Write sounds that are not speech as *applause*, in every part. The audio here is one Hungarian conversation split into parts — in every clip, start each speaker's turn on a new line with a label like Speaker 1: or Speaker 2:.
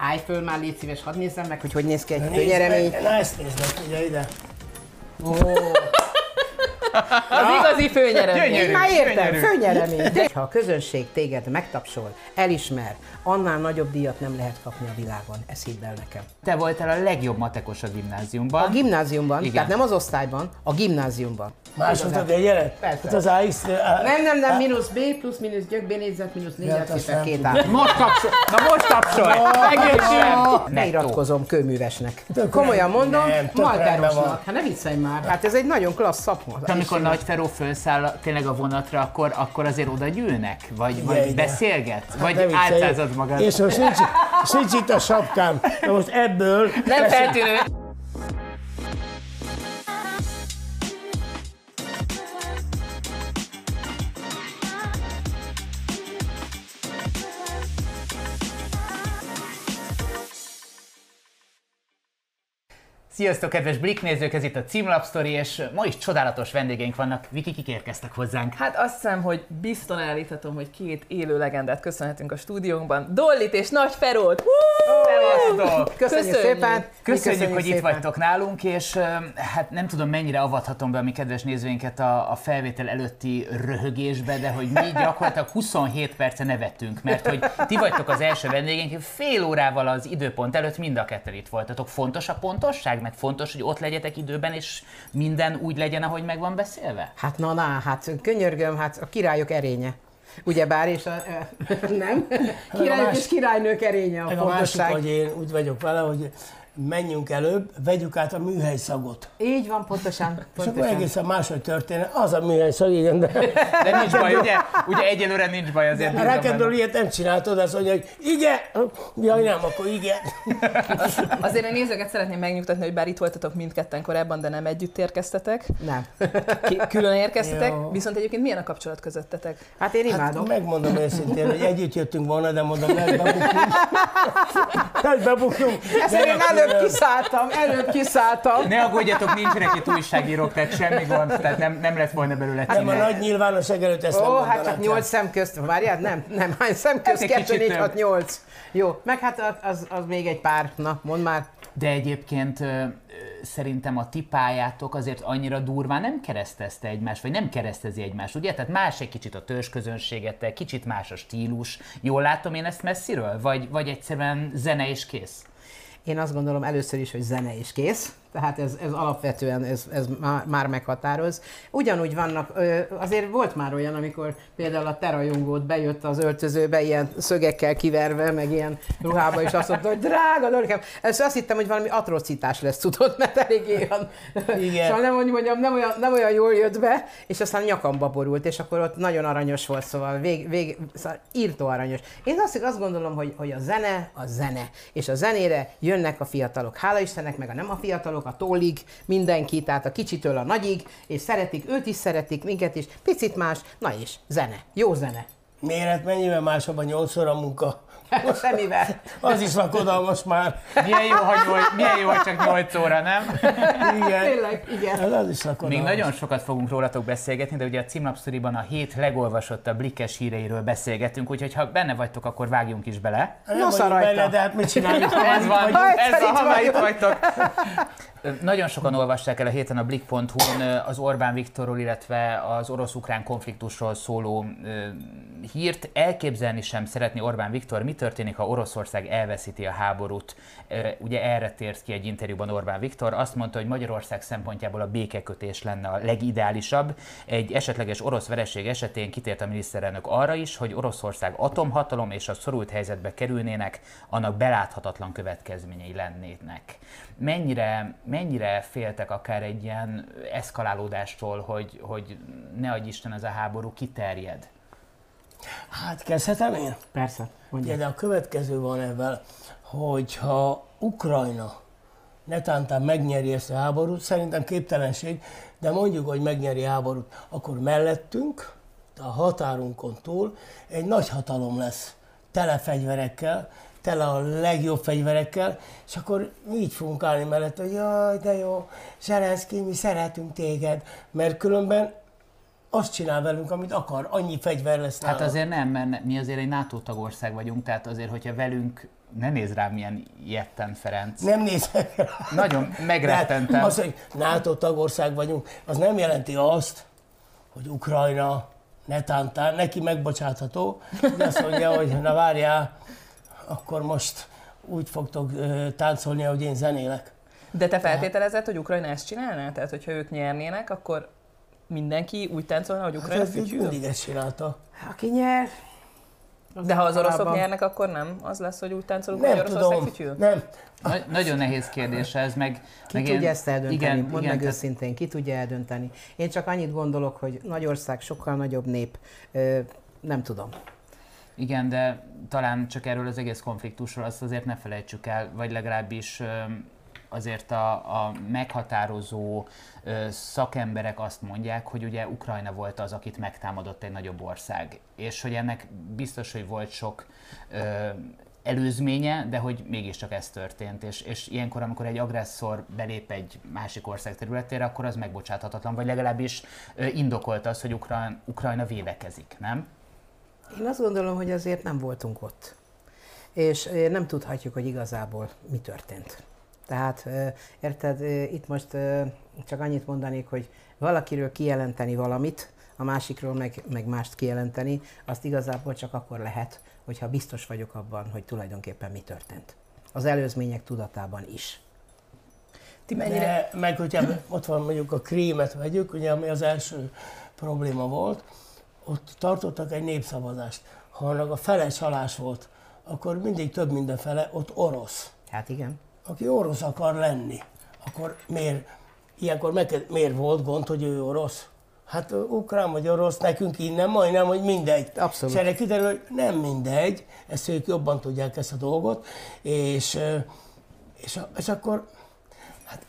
Speaker 1: Állj föl már, légy szíves, hadd nézzem meg, hogy hogy néz ki egy főnyeremény.
Speaker 2: Na ezt nézd meg, ugye ide.
Speaker 3: Az igazi főnyeremény.
Speaker 1: Én már értem, főnyeremény. De ha a közönség téged megtapsol, elismer, annál nagyobb díjat nem lehet kapni a világon. Ezt hidd el nekem.
Speaker 4: Te voltál a legjobb matekos a gimnáziumban.
Speaker 1: A gimnáziumban,
Speaker 4: Igen.
Speaker 1: tehát nem az osztályban, a gimnáziumban.
Speaker 2: Másodod egyelet?
Speaker 1: Persze.
Speaker 2: Hát az AX...
Speaker 1: Nem, nem, nem, mínusz B, plusz mínusz gyök, B négyzet, mínusz négy,
Speaker 2: Ja,
Speaker 1: hát szépen két át.
Speaker 4: Most tapsolj! Na most tapsolj! Egészen!
Speaker 1: Beiratkozom kőművesnek.
Speaker 2: Tök
Speaker 1: Komolyan mondom,
Speaker 2: nem, tök rendben van.
Speaker 1: malterosnak. Hát ne viccelj már. Hát ez egy nagyon klassz szakma.
Speaker 4: Te, amikor Nagy Feró felszáll tényleg a vonatra, akkor, akkor azért oda gyűlnek? Vagy, vagy beszélget? Vagy
Speaker 2: Ne viccelj.
Speaker 4: álcázod magad?
Speaker 2: És most nincs, és nincs itt a sapkám. Na most ebből...
Speaker 3: Nem feltűnő.
Speaker 4: Sziasztok, kedves Blik nézők, ez itt a Címlap Story, és ma is csodálatos vendégeink vannak. Viki, kik érkeztek hozzánk?
Speaker 3: Hát azt hiszem, hogy bizton állíthatom, hogy két élő legendát köszönhetünk a stúdiónkban. Dollit és Nagy Ferót!
Speaker 4: Sziasztok!
Speaker 1: Köszönjük,
Speaker 3: Köszönjük.
Speaker 1: szépen. Mi
Speaker 4: Köszönjük, hogy itt
Speaker 1: szépen.
Speaker 4: vagytok nálunk, és hát nem tudom mennyire avathatom be a mi kedves nézőinket a, a felvétel előtti röhögésbe, de hogy mi gyakorlatilag 27 perce nevettünk, mert hogy ti vagytok az első vendégeink, fél órával az időpont előtt mind a ketten itt voltatok. Fontos a pontosság, meg fontos, hogy ott legyetek időben, és minden úgy legyen, ahogy meg van beszélve?
Speaker 1: Hát na, na, hát könyörgöm, hát a királyok erénye. Ugyebár, és a, *laughs* nem? Királyok és királynők erénye a
Speaker 2: a másik,
Speaker 1: fontosság.
Speaker 2: hogy én úgy vagyok vele, hogy menjünk előbb, vegyük át a műhely szagot.
Speaker 1: Így van, pontosan.
Speaker 2: És akkor
Speaker 1: pontosan.
Speaker 2: egészen máshogy történne. Az a műhely szag, igen, de
Speaker 4: De nincs baj, ugye? Ugye egyelőre nincs baj, azért
Speaker 2: a
Speaker 4: benne.
Speaker 2: ilyet nem csináltod, azt mondja, hogy igen, jaj nem, akkor igen. *laughs*
Speaker 3: Azért a nézőket szeretném megnyugtatni, hogy bár itt voltatok mindketten korábban, de nem együtt érkeztetek,
Speaker 1: Nem.
Speaker 3: külön érkeztetek,
Speaker 2: Jó.
Speaker 3: viszont egyébként milyen a kapcsolat közöttetek?
Speaker 1: Hát én imádom.
Speaker 2: Hát megmondom őszintén, hogy együtt jöttünk volna, de mondom, lehet bebuknunk. *laughs* Lehet bebuknunk.
Speaker 1: Ezt én előbb kiszálltam, előbb kiszálltam.
Speaker 4: Ne aggódjatok, nincsenek itt újságírók, tehát semmi gond, tehát nem, nem lett volna belőle
Speaker 2: Nem a
Speaker 4: címe.
Speaker 2: nagy nyilvánosság előtt ezt nem
Speaker 1: Ó, hát
Speaker 2: mondanám
Speaker 1: csak
Speaker 2: csak.
Speaker 1: nyolc szem közt, várjál, nem, nem, hány szem közt,
Speaker 4: egy
Speaker 1: 2,
Speaker 4: kicsit
Speaker 1: 4,
Speaker 4: több.
Speaker 1: 6, 8. Jó, meg hát az, az, még egy pár, na, mondd már.
Speaker 4: De egyébként szerintem a ti pályátok azért annyira durván nem keresztezte egymást, vagy nem keresztezi egymást, ugye? Tehát más egy kicsit a törzsközönségetek, kicsit más a stílus. Jól látom én ezt messziről? Vagy, vagy egyszerűen zene és kész?
Speaker 1: Én azt gondolom először is, hogy zene is kész, tehát ez, ez alapvetően ez, ez már, már meghatároz. Ugyanúgy vannak, azért volt már olyan, amikor például a terajongót bejött az öltözőbe, ilyen szögekkel kiverve, meg ilyen ruhába, és azt mondta, hogy drága Dorikám, ezt azt hittem, hogy valami atrocitás lesz, tudod, mert elég olyan,
Speaker 2: Igen.
Speaker 1: szóval nem, hogy mondjam, nem olyan, nem olyan jól jött be, és aztán nyakamba borult, és akkor ott nagyon aranyos volt, szóval vég, vég, szóval írtó aranyos. Én azt, azt gondolom, hogy, hogy a zene, a zene, és a zenére jönnek a fiatalok. Hála Istennek, meg a nem a fiatalok, a tólig, mindenki, tehát a kicsitől a nagyig, és szeretik, őt is szeretik, minket is, picit más, na és zene, jó zene.
Speaker 2: Méret mennyivel másabb a nyolcszor a munka?
Speaker 1: Semmivel.
Speaker 2: Az is lakodalmas már.
Speaker 4: Milyen jó, hogy, nyolc- milyen jó, hogy csak 8 óra, nem?
Speaker 2: Igen.
Speaker 1: Tényleg, igen.
Speaker 2: Ez az is lakodalmas.
Speaker 4: Még nagyon sokat fogunk rólatok beszélgetni, de ugye a címlapszoriban a hét legolvasottabb blikkes híreiről beszélgetünk, úgyhogy ha benne vagytok, akkor vágjunk is bele.
Speaker 1: Nosza rajta.
Speaker 2: benne, de hát mit csináljuk? ha
Speaker 4: Ez van?
Speaker 1: Ha
Speaker 4: ez van, ha már itt vagytok. Nagyon sokan olvassák el a héten a Blik.hu-n az Orbán Viktorról, illetve az orosz-ukrán konfliktusról szóló hírt. Elképzelni sem szeretné Orbán Viktor, mi történik, ha Oroszország elveszíti a háborút. Ugye erre tért ki egy interjúban Orbán Viktor. Azt mondta, hogy Magyarország szempontjából a békekötés lenne a legideálisabb. Egy esetleges orosz vereség esetén kitért a miniszterelnök arra is, hogy Oroszország atomhatalom és a szorult helyzetbe kerülnének, annak beláthatatlan következményei lennének. Mennyire, mennyire féltek akár egy ilyen eszkalálódástól, hogy, hogy ne adj Isten ez a háború kiterjed?
Speaker 2: Hát kezdhetem én?
Speaker 1: Persze,
Speaker 2: Ugye,
Speaker 1: mondja.
Speaker 2: de a következő van ebben, hogyha Ukrajna netántán megnyeri ezt a háborút, szerintem képtelenség, de mondjuk, hogy megnyeri a háborút, akkor mellettünk, a határunkon túl egy nagy hatalom lesz, tele fegyverekkel, tele a legjobb fegyverekkel, és akkor így fogunk állni mellett, hogy jaj, de jó, Zelenszky, mi szeretünk téged, mert különben azt csinál velünk, amit akar, annyi fegyver lesz
Speaker 4: Hát
Speaker 2: nála.
Speaker 4: azért nem, mert ne- mi azért egy NATO tagország vagyunk, tehát azért, hogyha velünk ne nézz rám ilyen ilyetten, Ferenc.
Speaker 2: Nem nézek rá.
Speaker 4: Nagyon megrettentem.
Speaker 2: Az, hogy NATO tagország vagyunk, az nem jelenti azt, hogy Ukrajna netántán, neki megbocsátható, de azt mondja, hogy na várjál, akkor most úgy fogtok táncolni, ahogy én zenélek.
Speaker 3: De te feltételezed, hogy Ukrajna ezt csinálná? Tehát, hogyha ők nyernének, akkor mindenki úgy táncolna, hogy
Speaker 2: Hát
Speaker 3: Ukrajna
Speaker 2: ez így
Speaker 3: fütyül?
Speaker 2: mindig ezt csinálta.
Speaker 1: Aki nyer,
Speaker 3: De ha az oroszok
Speaker 1: általában-
Speaker 3: nyernek, akkor nem az lesz, hogy úgy táncolunk,
Speaker 2: Nem
Speaker 3: hogy Oroszország
Speaker 2: tudom,
Speaker 3: fütyül?
Speaker 2: nem.
Speaker 4: Nagy, nagyon nehéz kérdés ez, meg...
Speaker 1: Ki
Speaker 4: meg
Speaker 1: tudja
Speaker 4: ilyen-
Speaker 1: ezt eldönteni?
Speaker 4: Igen,
Speaker 1: Mondd
Speaker 4: igen,
Speaker 1: meg
Speaker 4: tehát-
Speaker 1: őszintén, ki tudja eldönteni? Én csak annyit gondolok, hogy nagy ország, sokkal nagyobb nép, ö, nem tudom.
Speaker 4: Igen, de talán csak erről az egész konfliktusról azt azért ne felejtsük el, vagy legalábbis azért a, a meghatározó szakemberek azt mondják, hogy ugye Ukrajna volt az, akit megtámadott egy nagyobb ország, és hogy ennek biztos, hogy volt sok ö, előzménye, de hogy mégiscsak ez történt, és, és ilyenkor, amikor egy agresszor belép egy másik ország területére, akkor az megbocsáthatatlan, vagy legalábbis indokolt az, hogy Ukrajna, Ukrajna védekezik, nem?
Speaker 1: Én azt gondolom, hogy azért nem voltunk ott. És nem tudhatjuk, hogy igazából mi történt. Tehát, érted, itt most csak annyit mondanék, hogy valakiről kijelenteni valamit, a másikról meg, meg mást kijelenteni, azt igazából csak akkor lehet, hogyha biztos vagyok abban, hogy tulajdonképpen mi történt. Az előzmények tudatában is.
Speaker 3: Ti mennyire...
Speaker 2: De, meg hogyha ott van mondjuk a krémet vegyük, ugye, ami az első probléma volt, ott tartottak egy népszavazást. Ha annak a fele csalás volt, akkor mindig több minden fele ott orosz.
Speaker 1: Hát igen.
Speaker 2: Aki orosz akar lenni, akkor miért, ilyenkor meg, miért volt gond, hogy ő orosz? Hát ukrán vagy orosz, nekünk innen majdnem, hogy mindegy.
Speaker 1: Abszolút.
Speaker 2: És erre kiderül, hogy nem mindegy, ezt ők jobban tudják ezt a dolgot, és, és, és akkor hát,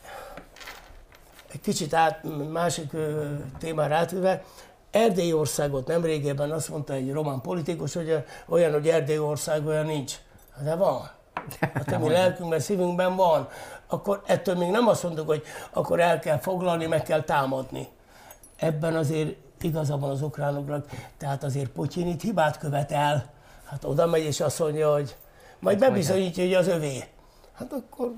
Speaker 2: egy kicsit át, másik témára átvéve, Erdély országot nem régében azt mondta egy román politikus, hogy olyan, hogy Erdély ország olyan nincs. Hát De van. Hát a mi lelkünkben, szívünkben van. Akkor ettől még nem azt mondjuk, hogy akkor el kell foglalni, meg kell támadni. Ebben azért igaza van az ukránoknak, tehát azért Putyin itt hibát követel. Hát oda megy és azt mondja, hogy majd bebizonyítja, hogy az övé. Hát akkor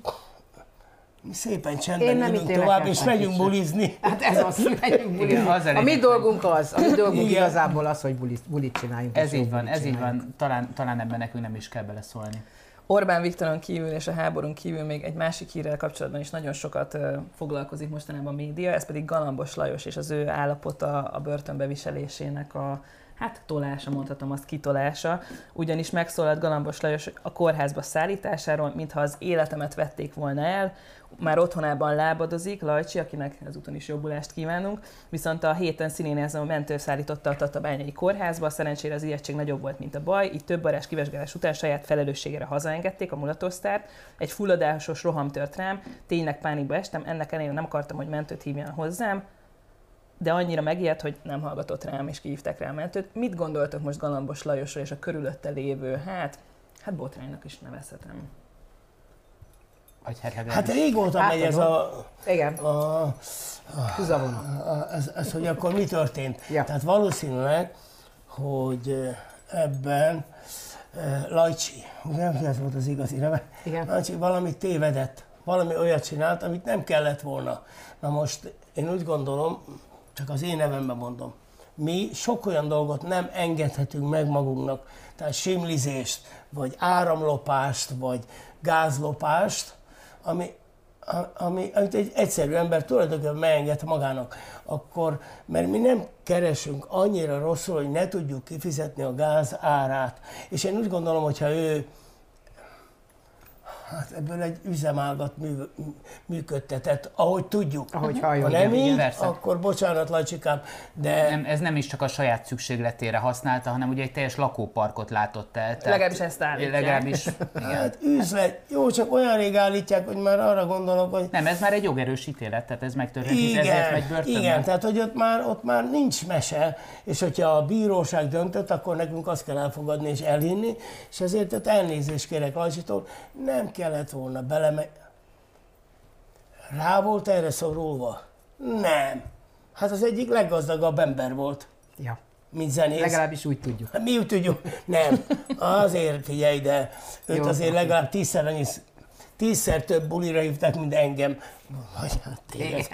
Speaker 2: szépen csendben
Speaker 1: Én nem
Speaker 2: ülünk tovább,
Speaker 1: el
Speaker 2: és megyünk bulizni.
Speaker 1: Hát ez az, hogy *laughs* megyünk bulizni.
Speaker 4: Igen, az
Speaker 1: A mi dolgunk az, a mi dolgunk
Speaker 2: Igen.
Speaker 1: igazából az, hogy bulit, bulit csináljunk.
Speaker 4: Ez így van, ez így van. Talán, talán ebben nekünk nem is kell beleszólni.
Speaker 3: Orbán Viktoron kívül és a háborún kívül még egy másik hírrel kapcsolatban is nagyon sokat foglalkozik mostanában a média, ez pedig Galambos Lajos és az ő állapota a börtönbeviselésének a hát tolása, mondhatom azt kitolása, ugyanis megszólalt Galambos Lajos a kórházba szállításáról, mintha az életemet vették volna el, már otthonában lábadozik, Lajcsi, akinek ezúton is jobbulást kívánunk, viszont a héten színénézem a mentő szállította a Tatabányai kórházba, szerencsére az ijegység nagyobb volt, mint a baj, így több barás kivesgálás után saját felelősségére hazaengedték a mulatosztárt, egy fulladásos roham tört rám, tényleg pánikba estem, ennek ellenére nem akartam, hogy mentőt hívjan hozzám, de annyira megijedt, hogy nem hallgatott rám, és kihívták rá a mentőt. Mit gondoltok most Galambos Lajosról és a körülötte lévő, hát, hát botránynak is nevezhetem.
Speaker 4: Vagy hát legalábbis-
Speaker 2: Hát régóta
Speaker 1: Hát,
Speaker 2: megy ez a,
Speaker 1: Igen,
Speaker 2: a
Speaker 1: húzavona.
Speaker 2: a- ez, ez, hogy akkor mi történt.
Speaker 1: Ja.
Speaker 2: Tehát valószínűleg, hogy eh, ebben eh, Lajcsi, nem ez volt az igazi neve,
Speaker 1: Igen.
Speaker 2: Lajcsi valamit tévedett, valami olyat csinált, amit nem kellett volna. Na most én úgy gondolom, csak az én nevemben mondom, mi sok olyan dolgot nem engedhetünk meg magunknak, tehát simlizést, vagy áramlopást, vagy gázlopást, ami, ami, amit egy egyszerű ember tulajdonképpen megenged magának, akkor, mert mi nem keresünk annyira rosszul, hogy ne tudjuk kifizetni a gáz árát. És én úgy gondolom, hogyha ő hát ebből egy üzemágat mű, működtetett, ahogy tudjuk.
Speaker 1: Ahogy
Speaker 2: Ha
Speaker 1: halljuk.
Speaker 2: nem
Speaker 4: igen,
Speaker 2: így,
Speaker 4: persze.
Speaker 2: akkor bocsánat, Lajcsikám, de
Speaker 4: nem, ez nem is csak a saját szükségletére használta, hanem ugye egy teljes lakóparkot látott el. Tehát
Speaker 3: Legalábbis ezt állítják.
Speaker 4: Legalábbis, igen.
Speaker 2: hát üzlet, jó, csak olyan rég állítják, hogy már arra gondolok, hogy
Speaker 4: Nem, ez már egy jogerős ítélet, tehát ez megtörtént, ezért megy börtönbe.
Speaker 2: igen, tehát hogy ott már, ott már nincs mese, és hogyha a bíróság döntött, akkor nekünk azt kell elfogadni és elhinni, és ezért ott elnézést kérek Lajcsitól, nem kellett volna beleme... Rá volt erre szorulva? Nem. Hát az egyik leggazdagabb ember volt.
Speaker 1: Ja.
Speaker 2: mint zenész.
Speaker 1: Legalábbis úgy tudjuk.
Speaker 2: Hát mi úgy tudjuk, nem. Azért figyelj, de őt
Speaker 1: Jó,
Speaker 2: azért legalább tízszer annyi, tízszer több bulira hívták, mint engem. Vagy hát téged.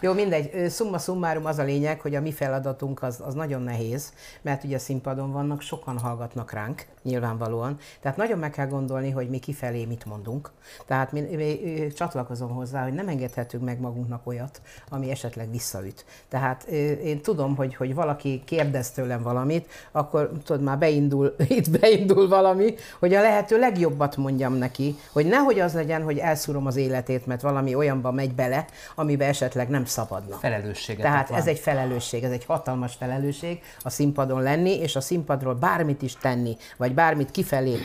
Speaker 1: Jó, mindegy. Summa summarum az a lényeg, hogy a mi feladatunk az, az nagyon nehéz, mert ugye színpadon vannak, sokan hallgatnak ránk, nyilvánvalóan. Tehát nagyon meg kell gondolni, hogy mi kifelé mit mondunk. Tehát mi, mi, ö, csatlakozom hozzá, hogy nem engedhetünk meg magunknak olyat, ami esetleg visszaüt. Tehát én tudom, hogy, hogy valaki kérdez tőlem valamit, akkor tudod, már beindul, *laughs* itt beindul valami, hogy a lehető legjobbat mondjam neki, hogy nehogy az legyen, hogy elszúrom az életét, mert valami olyanba megy bele, amiben esetleg nem szabadna.
Speaker 4: Felelősséget.
Speaker 1: Tehát ez egy felelősség, ez egy hatalmas felelősség a színpadon lenni, és a színpadról bármit is tenni, vagy bármit kifelé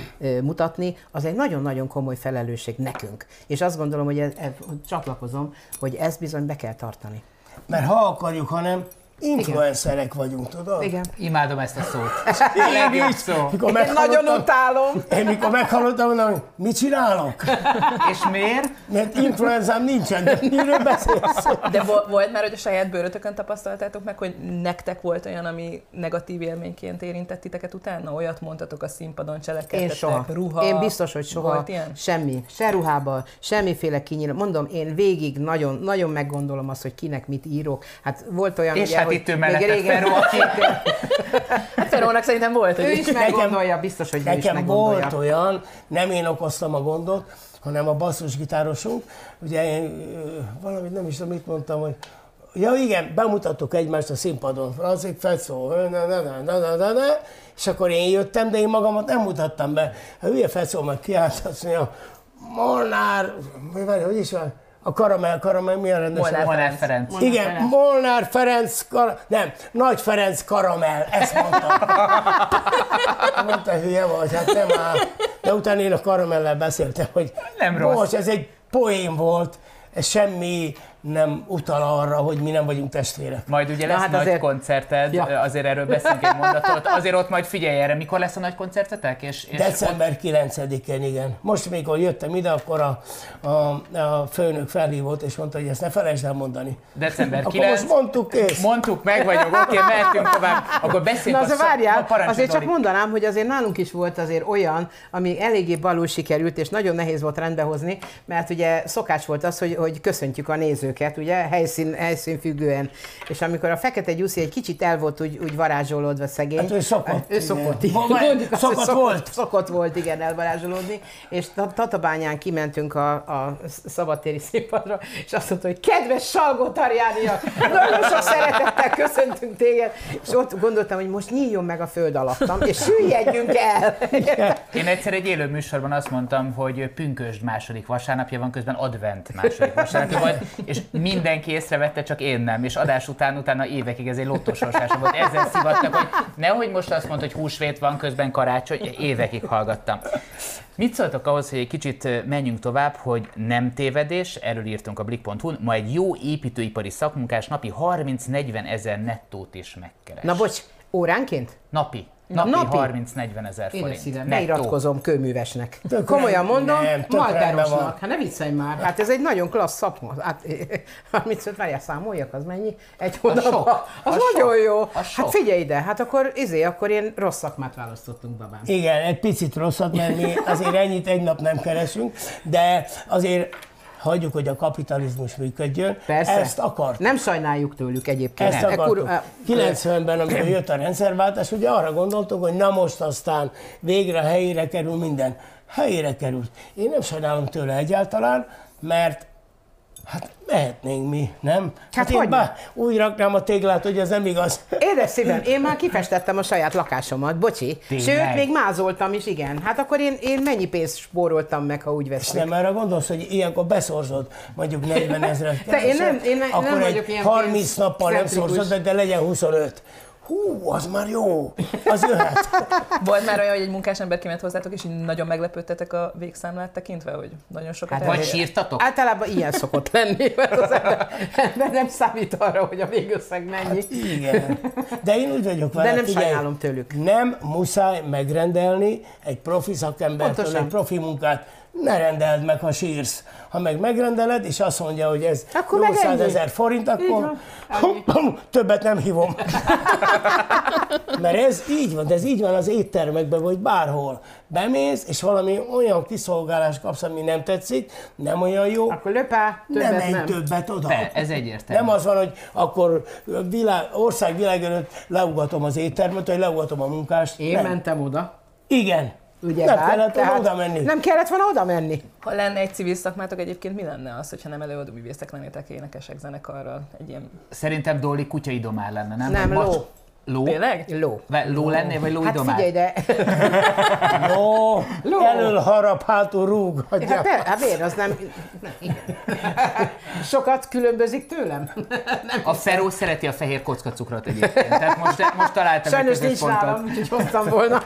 Speaker 1: mutatni, az egy nagyon-nagyon komoly felelősség nekünk. És azt gondolom, hogy ez, ez, csatlakozom, hogy ezt bizony be kell tartani.
Speaker 2: Mert ha akarjuk, ha nem, influencerek vagyunk, tudod?
Speaker 1: Igen.
Speaker 4: Imádom ezt a szót.
Speaker 2: Én is,
Speaker 4: szó.
Speaker 2: mikor
Speaker 1: Én nagyon utálom.
Speaker 2: én mikor meghallottam, mondom, hogy mit csinálok?
Speaker 4: És miért?
Speaker 2: Mert influenzám nincsen, de miről beszélsz?
Speaker 3: De vo- volt már, hogy a saját bőrötökön tapasztaltátok meg, hogy nektek volt olyan, ami negatív élményként érintett titeket utána? Olyat mondtatok a színpadon,
Speaker 1: Én
Speaker 3: cselekedtetek,
Speaker 1: soha.
Speaker 3: ruha?
Speaker 1: Én biztos, hogy soha.
Speaker 3: Volt ilyen?
Speaker 1: Semmi. Se ruhába, semmiféle kinyíl. Mondom, én végig nagyon, nagyon meggondolom azt, hogy kinek mit írok. Hát volt olyan,
Speaker 4: És
Speaker 1: ugye, *laughs*
Speaker 4: hát
Speaker 1: hogy
Speaker 4: itt ő
Speaker 1: még
Speaker 4: mellette
Speaker 1: régen-
Speaker 4: Feró, aki
Speaker 3: Hát szerintem volt,
Speaker 1: Ő is meggondolja, biztos, hogy ő is
Speaker 2: Nekem
Speaker 1: meggondolja.
Speaker 2: volt olyan, nem én okoztam a gondot, hanem a basszusgitárosunk. Ugye én valamit nem is tudom, mit mondtam, hogy Ja igen, bemutattuk egymást a színpadon, Franzik Fecó, na, na, na, na, na, na, na, és akkor én jöttem, de én magamat nem mutattam be. A hülye Fecó meg kiállt, azt mondja, Molnár, várj, hogy is van? A karamell, karamell, mi a rendes?
Speaker 3: Molnár
Speaker 4: Molnár
Speaker 3: Ferenc.
Speaker 4: Ferenc.
Speaker 2: Igen, Molnár Ferenc, kar... nem, Nagy Ferenc karamell, ezt mondtam. Mondta, *laughs* hülye vagy, hát nem áll. De utána én a karamellel beszéltem, hogy
Speaker 4: Nem rossz.
Speaker 2: Most, ez egy poén volt, ez semmi nem utal arra, hogy mi nem vagyunk testvérek.
Speaker 4: Majd ugye
Speaker 1: Na
Speaker 4: lesz
Speaker 1: hát
Speaker 4: nagy
Speaker 1: azért-
Speaker 4: koncerted,
Speaker 1: Ja.
Speaker 4: azért erről beszélünk egy mondatot. Azért ott majd figyelj erre, mikor lesz a nagy koncertetek? És, és
Speaker 2: December 9-én, igen. Most, mikor jöttem ide, akkor a, a, a főnök felhívott, és mondta, hogy ezt ne felejtsd el mondani.
Speaker 4: December
Speaker 2: Akkor
Speaker 4: 9.
Speaker 2: most mondtuk, kész.
Speaker 4: Mondtuk, meg vagyunk, oké, *laughs* mehetünk tovább. Akkor beszéljünk
Speaker 1: Na azért
Speaker 4: a
Speaker 1: várjál,
Speaker 4: Na, parancsolj,
Speaker 1: azért csak
Speaker 4: Dori.
Speaker 1: mondanám, hogy azért nálunk is volt azért olyan, ami eléggé balul sikerült, és nagyon nehéz volt rendbehozni, mert ugye szokás volt az, hogy, hogy köszöntjük a nézőket, ugye, helyszín, helyszín függően. És amikor a Fekete Gyuszi egy kicsit el volt úgy, úgy varázsolódva szegény.
Speaker 2: Hát ő szokott,
Speaker 1: Ő szokott,
Speaker 2: igen.
Speaker 1: igen. Mondjuk
Speaker 2: szokott
Speaker 1: szokott
Speaker 2: volt.
Speaker 1: Szokott volt, igen, elvarázsolódni. És Ta- Tatabányán kimentünk a, a szabadtéri színpadra, és azt mondta, hogy kedves Salgó Tarjániak, nagyon sok szeretettel köszöntünk téged. És ott gondoltam, hogy most nyíljon meg a föld alattam, és süllyedjünk el.
Speaker 4: Én egyszer egy élő műsorban azt mondtam, hogy pünkösd második vasárnapja van, közben advent második vasárnapja volt, és mindenki észrevette, csak én nem. És adás után, utána évekig ez egy lottosorsása volt. Ezzel szivattak, hogy nehogy most azt mondta, hogy húsvét van, közben karácsony, évekig hallgattam. Mit szóltok ahhoz, hogy egy kicsit menjünk tovább, hogy nem tévedés, erről írtunk a Blik.hu-n, ma egy jó építőipari szakmunkás napi 30-40 ezer nettót is megkeres.
Speaker 1: Na bocs, óránként?
Speaker 4: Napi. Napi,
Speaker 1: Napi?
Speaker 4: 30-40 ezer forint.
Speaker 1: szívem, beiratkozom kőművesnek.
Speaker 2: Tök
Speaker 1: Komolyan mondom,
Speaker 2: nem,
Speaker 1: Maltárosnak. Hát ne viccelj már, hát ez egy nagyon klassz szakma. Hát, *laughs* 35, várjál, számoljak, az mennyi? Egy hónapban.
Speaker 4: sok,
Speaker 1: Az
Speaker 4: az
Speaker 1: nagyon
Speaker 4: sok,
Speaker 1: jó.
Speaker 4: az
Speaker 1: Hát
Speaker 4: sok.
Speaker 1: figyelj ide, hát akkor izé, akkor én rossz szakmát választottunk, babám.
Speaker 2: Igen, egy picit rosszat, mert mi azért ennyit egy nap nem keresünk, de azért hagyjuk, hogy a kapitalizmus működjön.
Speaker 1: Persze.
Speaker 2: Ezt akart.
Speaker 1: Nem sajnáljuk tőlük egyébként.
Speaker 2: Ezt
Speaker 1: E,
Speaker 2: akartuk.
Speaker 1: kur- e,
Speaker 2: 90-ben, amikor jött a rendszerváltás, ugye arra gondoltuk, hogy na most aztán végre helyére kerül minden. Helyére került. Én nem sajnálom tőle egyáltalán, mert hát mehetnénk mi, nem?
Speaker 1: Hát
Speaker 2: én
Speaker 1: hogyne?
Speaker 2: bár úgy raknám a téglát, hogy ez nem igaz.
Speaker 1: Édes szívem, én már kifestettem a saját lakásomat, bocsi.
Speaker 4: Tényleg?
Speaker 1: Sőt, még mázoltam is, igen. Hát akkor én, én mennyi pénzt spóroltam meg, ha úgy
Speaker 2: És
Speaker 1: veszük.
Speaker 2: nem arra gondolsz, hogy ilyenkor beszorzod mondjuk 40 ezeret
Speaker 1: Te, én nem- én ne-
Speaker 2: akkor
Speaker 1: nem
Speaker 2: egy
Speaker 1: vagyok ilyen
Speaker 2: 30 nappal nem szorzod, de legyen 25. Hú, az már jó, az jöhet. *laughs*
Speaker 3: Volt már olyan, hogy egy munkásember kiment hozzátok, és így nagyon meglepődtetek a végszámlát tekintve, hogy nagyon sokat
Speaker 1: Hát
Speaker 4: Vagy sírtatok?
Speaker 1: Általában ilyen szokott lenni, mert az ember, ember nem számít arra, hogy a végösszeg mennyi.
Speaker 2: Igen. De én úgy vagyok vele,
Speaker 1: De nem
Speaker 2: figyelj,
Speaker 1: sajnálom tőlük.
Speaker 2: Nem muszáj megrendelni egy profi szakembertől
Speaker 1: Pontosan.
Speaker 2: egy profi munkát. Ne rendeld meg, ha sírsz. Ha meg megrendeled, és azt mondja, hogy ez
Speaker 1: Akkor meg
Speaker 2: 800
Speaker 1: ennyi.
Speaker 2: ezer forint, akkor többet nem hívom. *laughs* Mert ez így van, de ez így van az éttermekben, vagy bárhol. Bemész, és valami olyan kiszolgálást kapsz, ami nem tetszik, nem olyan jó,
Speaker 1: Akkor löpá,
Speaker 2: nem
Speaker 1: többet
Speaker 2: menj
Speaker 1: nem.
Speaker 2: többet oda.
Speaker 4: De, ez egyértelmű.
Speaker 2: Nem az van, hogy akkor világ, ország világ előtt leugatom az éttermet, vagy leugatom a munkást.
Speaker 1: Én
Speaker 2: nem.
Speaker 1: mentem oda.
Speaker 2: Igen.
Speaker 1: Ugye
Speaker 2: nem
Speaker 1: bár,
Speaker 2: kellett volna
Speaker 1: tehát
Speaker 2: oda menni.
Speaker 1: Nem kellett volna oda menni.
Speaker 3: Ha lenne egy civil szakmátok, egyébként mi lenne az, hogyha nem előadó művészek lennétek énekesek zenekarral? Egy ilyen...
Speaker 4: Szerintem Dolly kutyaidomár lenne, nem?
Speaker 1: Nem, ló.
Speaker 4: macs- Ló?
Speaker 3: Tényleg?
Speaker 1: Ló.
Speaker 4: Ve- Ló lennél, vagy
Speaker 1: Hát
Speaker 4: lóidomár?
Speaker 1: figyelj, de... *laughs*
Speaker 2: Ó,
Speaker 1: Ló.
Speaker 2: elől harap, hátul rúg.
Speaker 1: Hát,
Speaker 2: Hagyja.
Speaker 1: per, hát miért, az nem... nem. Sokat különbözik tőlem?
Speaker 4: A Feró szereti a fehér kockacukrot egyébként. Tehát most, most találtam
Speaker 1: Sajnos
Speaker 4: egy
Speaker 1: nincs
Speaker 4: pontot.
Speaker 1: nálam, úgyhogy hoztam volna.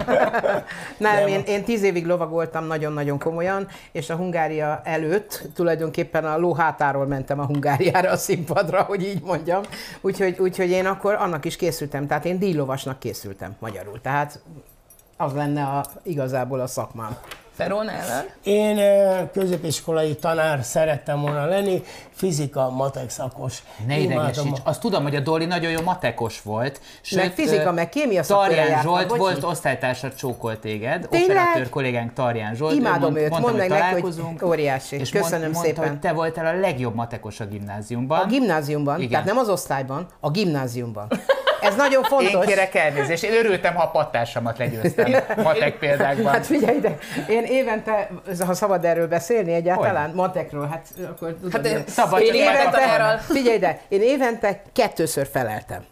Speaker 1: Nem,
Speaker 2: Nem.
Speaker 1: én, én tíz évig lovagoltam nagyon-nagyon komolyan, és a Hungária előtt tulajdonképpen a ló hátáról mentem a Hungáriára a színpadra, hogy így mondjam. Úgyhogy, úgyhogy én akkor annak is készültem, tehát én díjlovasnak készültem magyarul. Tehát az lenne a, igazából a szakmám.
Speaker 3: Feró nála?
Speaker 2: Én középiskolai tanár szerettem volna lenni, fizika, matek szakos.
Speaker 4: Ne idegesíts.
Speaker 2: a-
Speaker 4: Azt tudom, hogy a Dolly nagyon jó matekos volt.
Speaker 1: Meg fizika, meg kémia
Speaker 4: Tarján Zsolt
Speaker 1: bocsi.
Speaker 4: volt osztálytársad, csókolt téged.
Speaker 1: Tényleg?
Speaker 4: Operatőr kollégánk Tarján Zsolt. ő
Speaker 1: Imádom
Speaker 4: mond-
Speaker 1: őt,
Speaker 4: mondta,
Speaker 1: mondd meg hogy
Speaker 4: találkozunk,
Speaker 1: óriási.
Speaker 4: És
Speaker 1: Köszönöm
Speaker 4: mond, mondta,
Speaker 1: szépen.
Speaker 4: hogy te voltál a legjobb matekos a gimnáziumban.
Speaker 1: A gimnáziumban,
Speaker 4: Igen.
Speaker 1: tehát nem az osztályban, a gimnáziumban. *laughs* Ez nagyon fontos.
Speaker 4: Én kérek elnézést, én örültem, ha a pattársamat legyőztem matek példákban.
Speaker 1: Hát figyelj ide, én évente, ha szabad erről beszélni egyáltalán, matekról, hát akkor tudod,
Speaker 3: Hát
Speaker 1: én-
Speaker 3: én
Speaker 4: Szabad,
Speaker 3: én évente.
Speaker 1: Figyelj ide, én évente kettőször feleltem.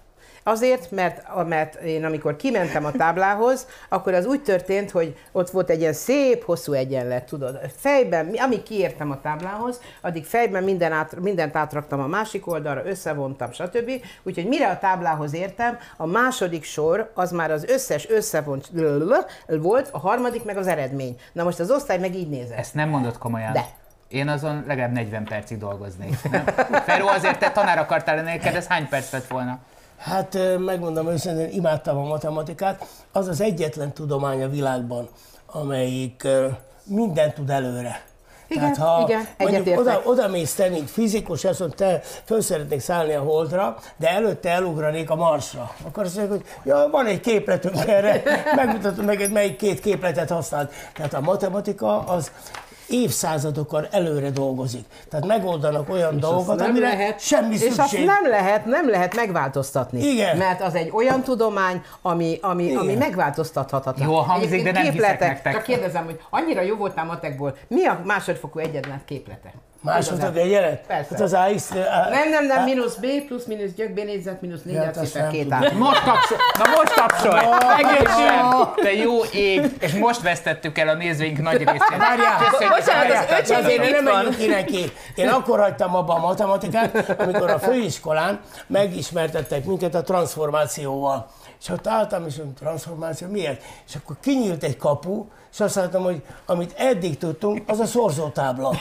Speaker 1: Azért, mert, mert én amikor kimentem a táblához, akkor az úgy történt, hogy ott volt egy ilyen szép, hosszú egyenlet, tudod. Fejben, amíg kiértem a táblához, addig fejben minden át, mindent átraktam a másik oldalra, összevontam, stb. Úgyhogy mire a táblához értem, a második sor az már az összes összevont volt, a harmadik meg az eredmény. Na most az osztály meg így nézett.
Speaker 4: Ezt nem mondod komolyan?
Speaker 1: De.
Speaker 4: Én azon legalább 40 percig dolgoznék. Feró, azért te tanár akartál lenni, neked ez hány perc lett volna?
Speaker 2: Hát megmondom őszintén, imádtam a matematikát. Az az egyetlen tudomány a világban, amelyik mindent tud előre.
Speaker 1: Igen,
Speaker 2: Tehát, ha
Speaker 1: igen,
Speaker 2: mondjuk oda, oda mész te, mint fizikus, azt mondod, te föl szeretnék szállni a holdra, de előtte elugranék a Marsra. Akkor azt mondják, hogy ja, van egy képletünk erre, *laughs* megmutatom neked, melyik két képletet használt. Tehát a matematika az évszázadokkal előre dolgozik. Tehát megoldanak olyan dolgokat,
Speaker 1: nem
Speaker 2: amire
Speaker 1: lehet,
Speaker 2: semmi
Speaker 1: és
Speaker 2: szükség.
Speaker 1: azt nem lehet, nem lehet megváltoztatni.
Speaker 2: Igen.
Speaker 1: Mert az egy olyan tudomány, ami, ami, ami megváltoztathatatlan.
Speaker 4: Jól hangzik,
Speaker 1: Egyébként
Speaker 4: de nem hiszek
Speaker 1: képletek,
Speaker 4: nektek.
Speaker 1: Csak kérdezem, hogy annyira jó voltál matekból, mi a másodfokú egyenlet képlete?
Speaker 2: Másodszor
Speaker 1: Igazán.
Speaker 2: egy jelet?
Speaker 1: Persze.
Speaker 2: Hát az AX...
Speaker 1: Nem, nem, nem, mínusz B plusz mínusz gyök, B négyzet, mínusz négy
Speaker 2: hát
Speaker 1: cipet,
Speaker 2: nem
Speaker 1: két át.
Speaker 4: Most tapsol! Na most tapsolj! Megértsem! Te jó ég! És most vesztettük el a nézőink nagy részét.
Speaker 2: Várjál!
Speaker 3: Bocsánat, az öcsém még
Speaker 2: nem
Speaker 3: itt van.
Speaker 2: neki. Én akkor hagytam abba a matematikát, amikor a főiskolán megismertettek minket a transformációval. És ott álltam, és mondtam, transformáció miért? És akkor kinyílt egy kapu, és azt láttam, hogy amit eddig tudtunk, az a szorzótábla.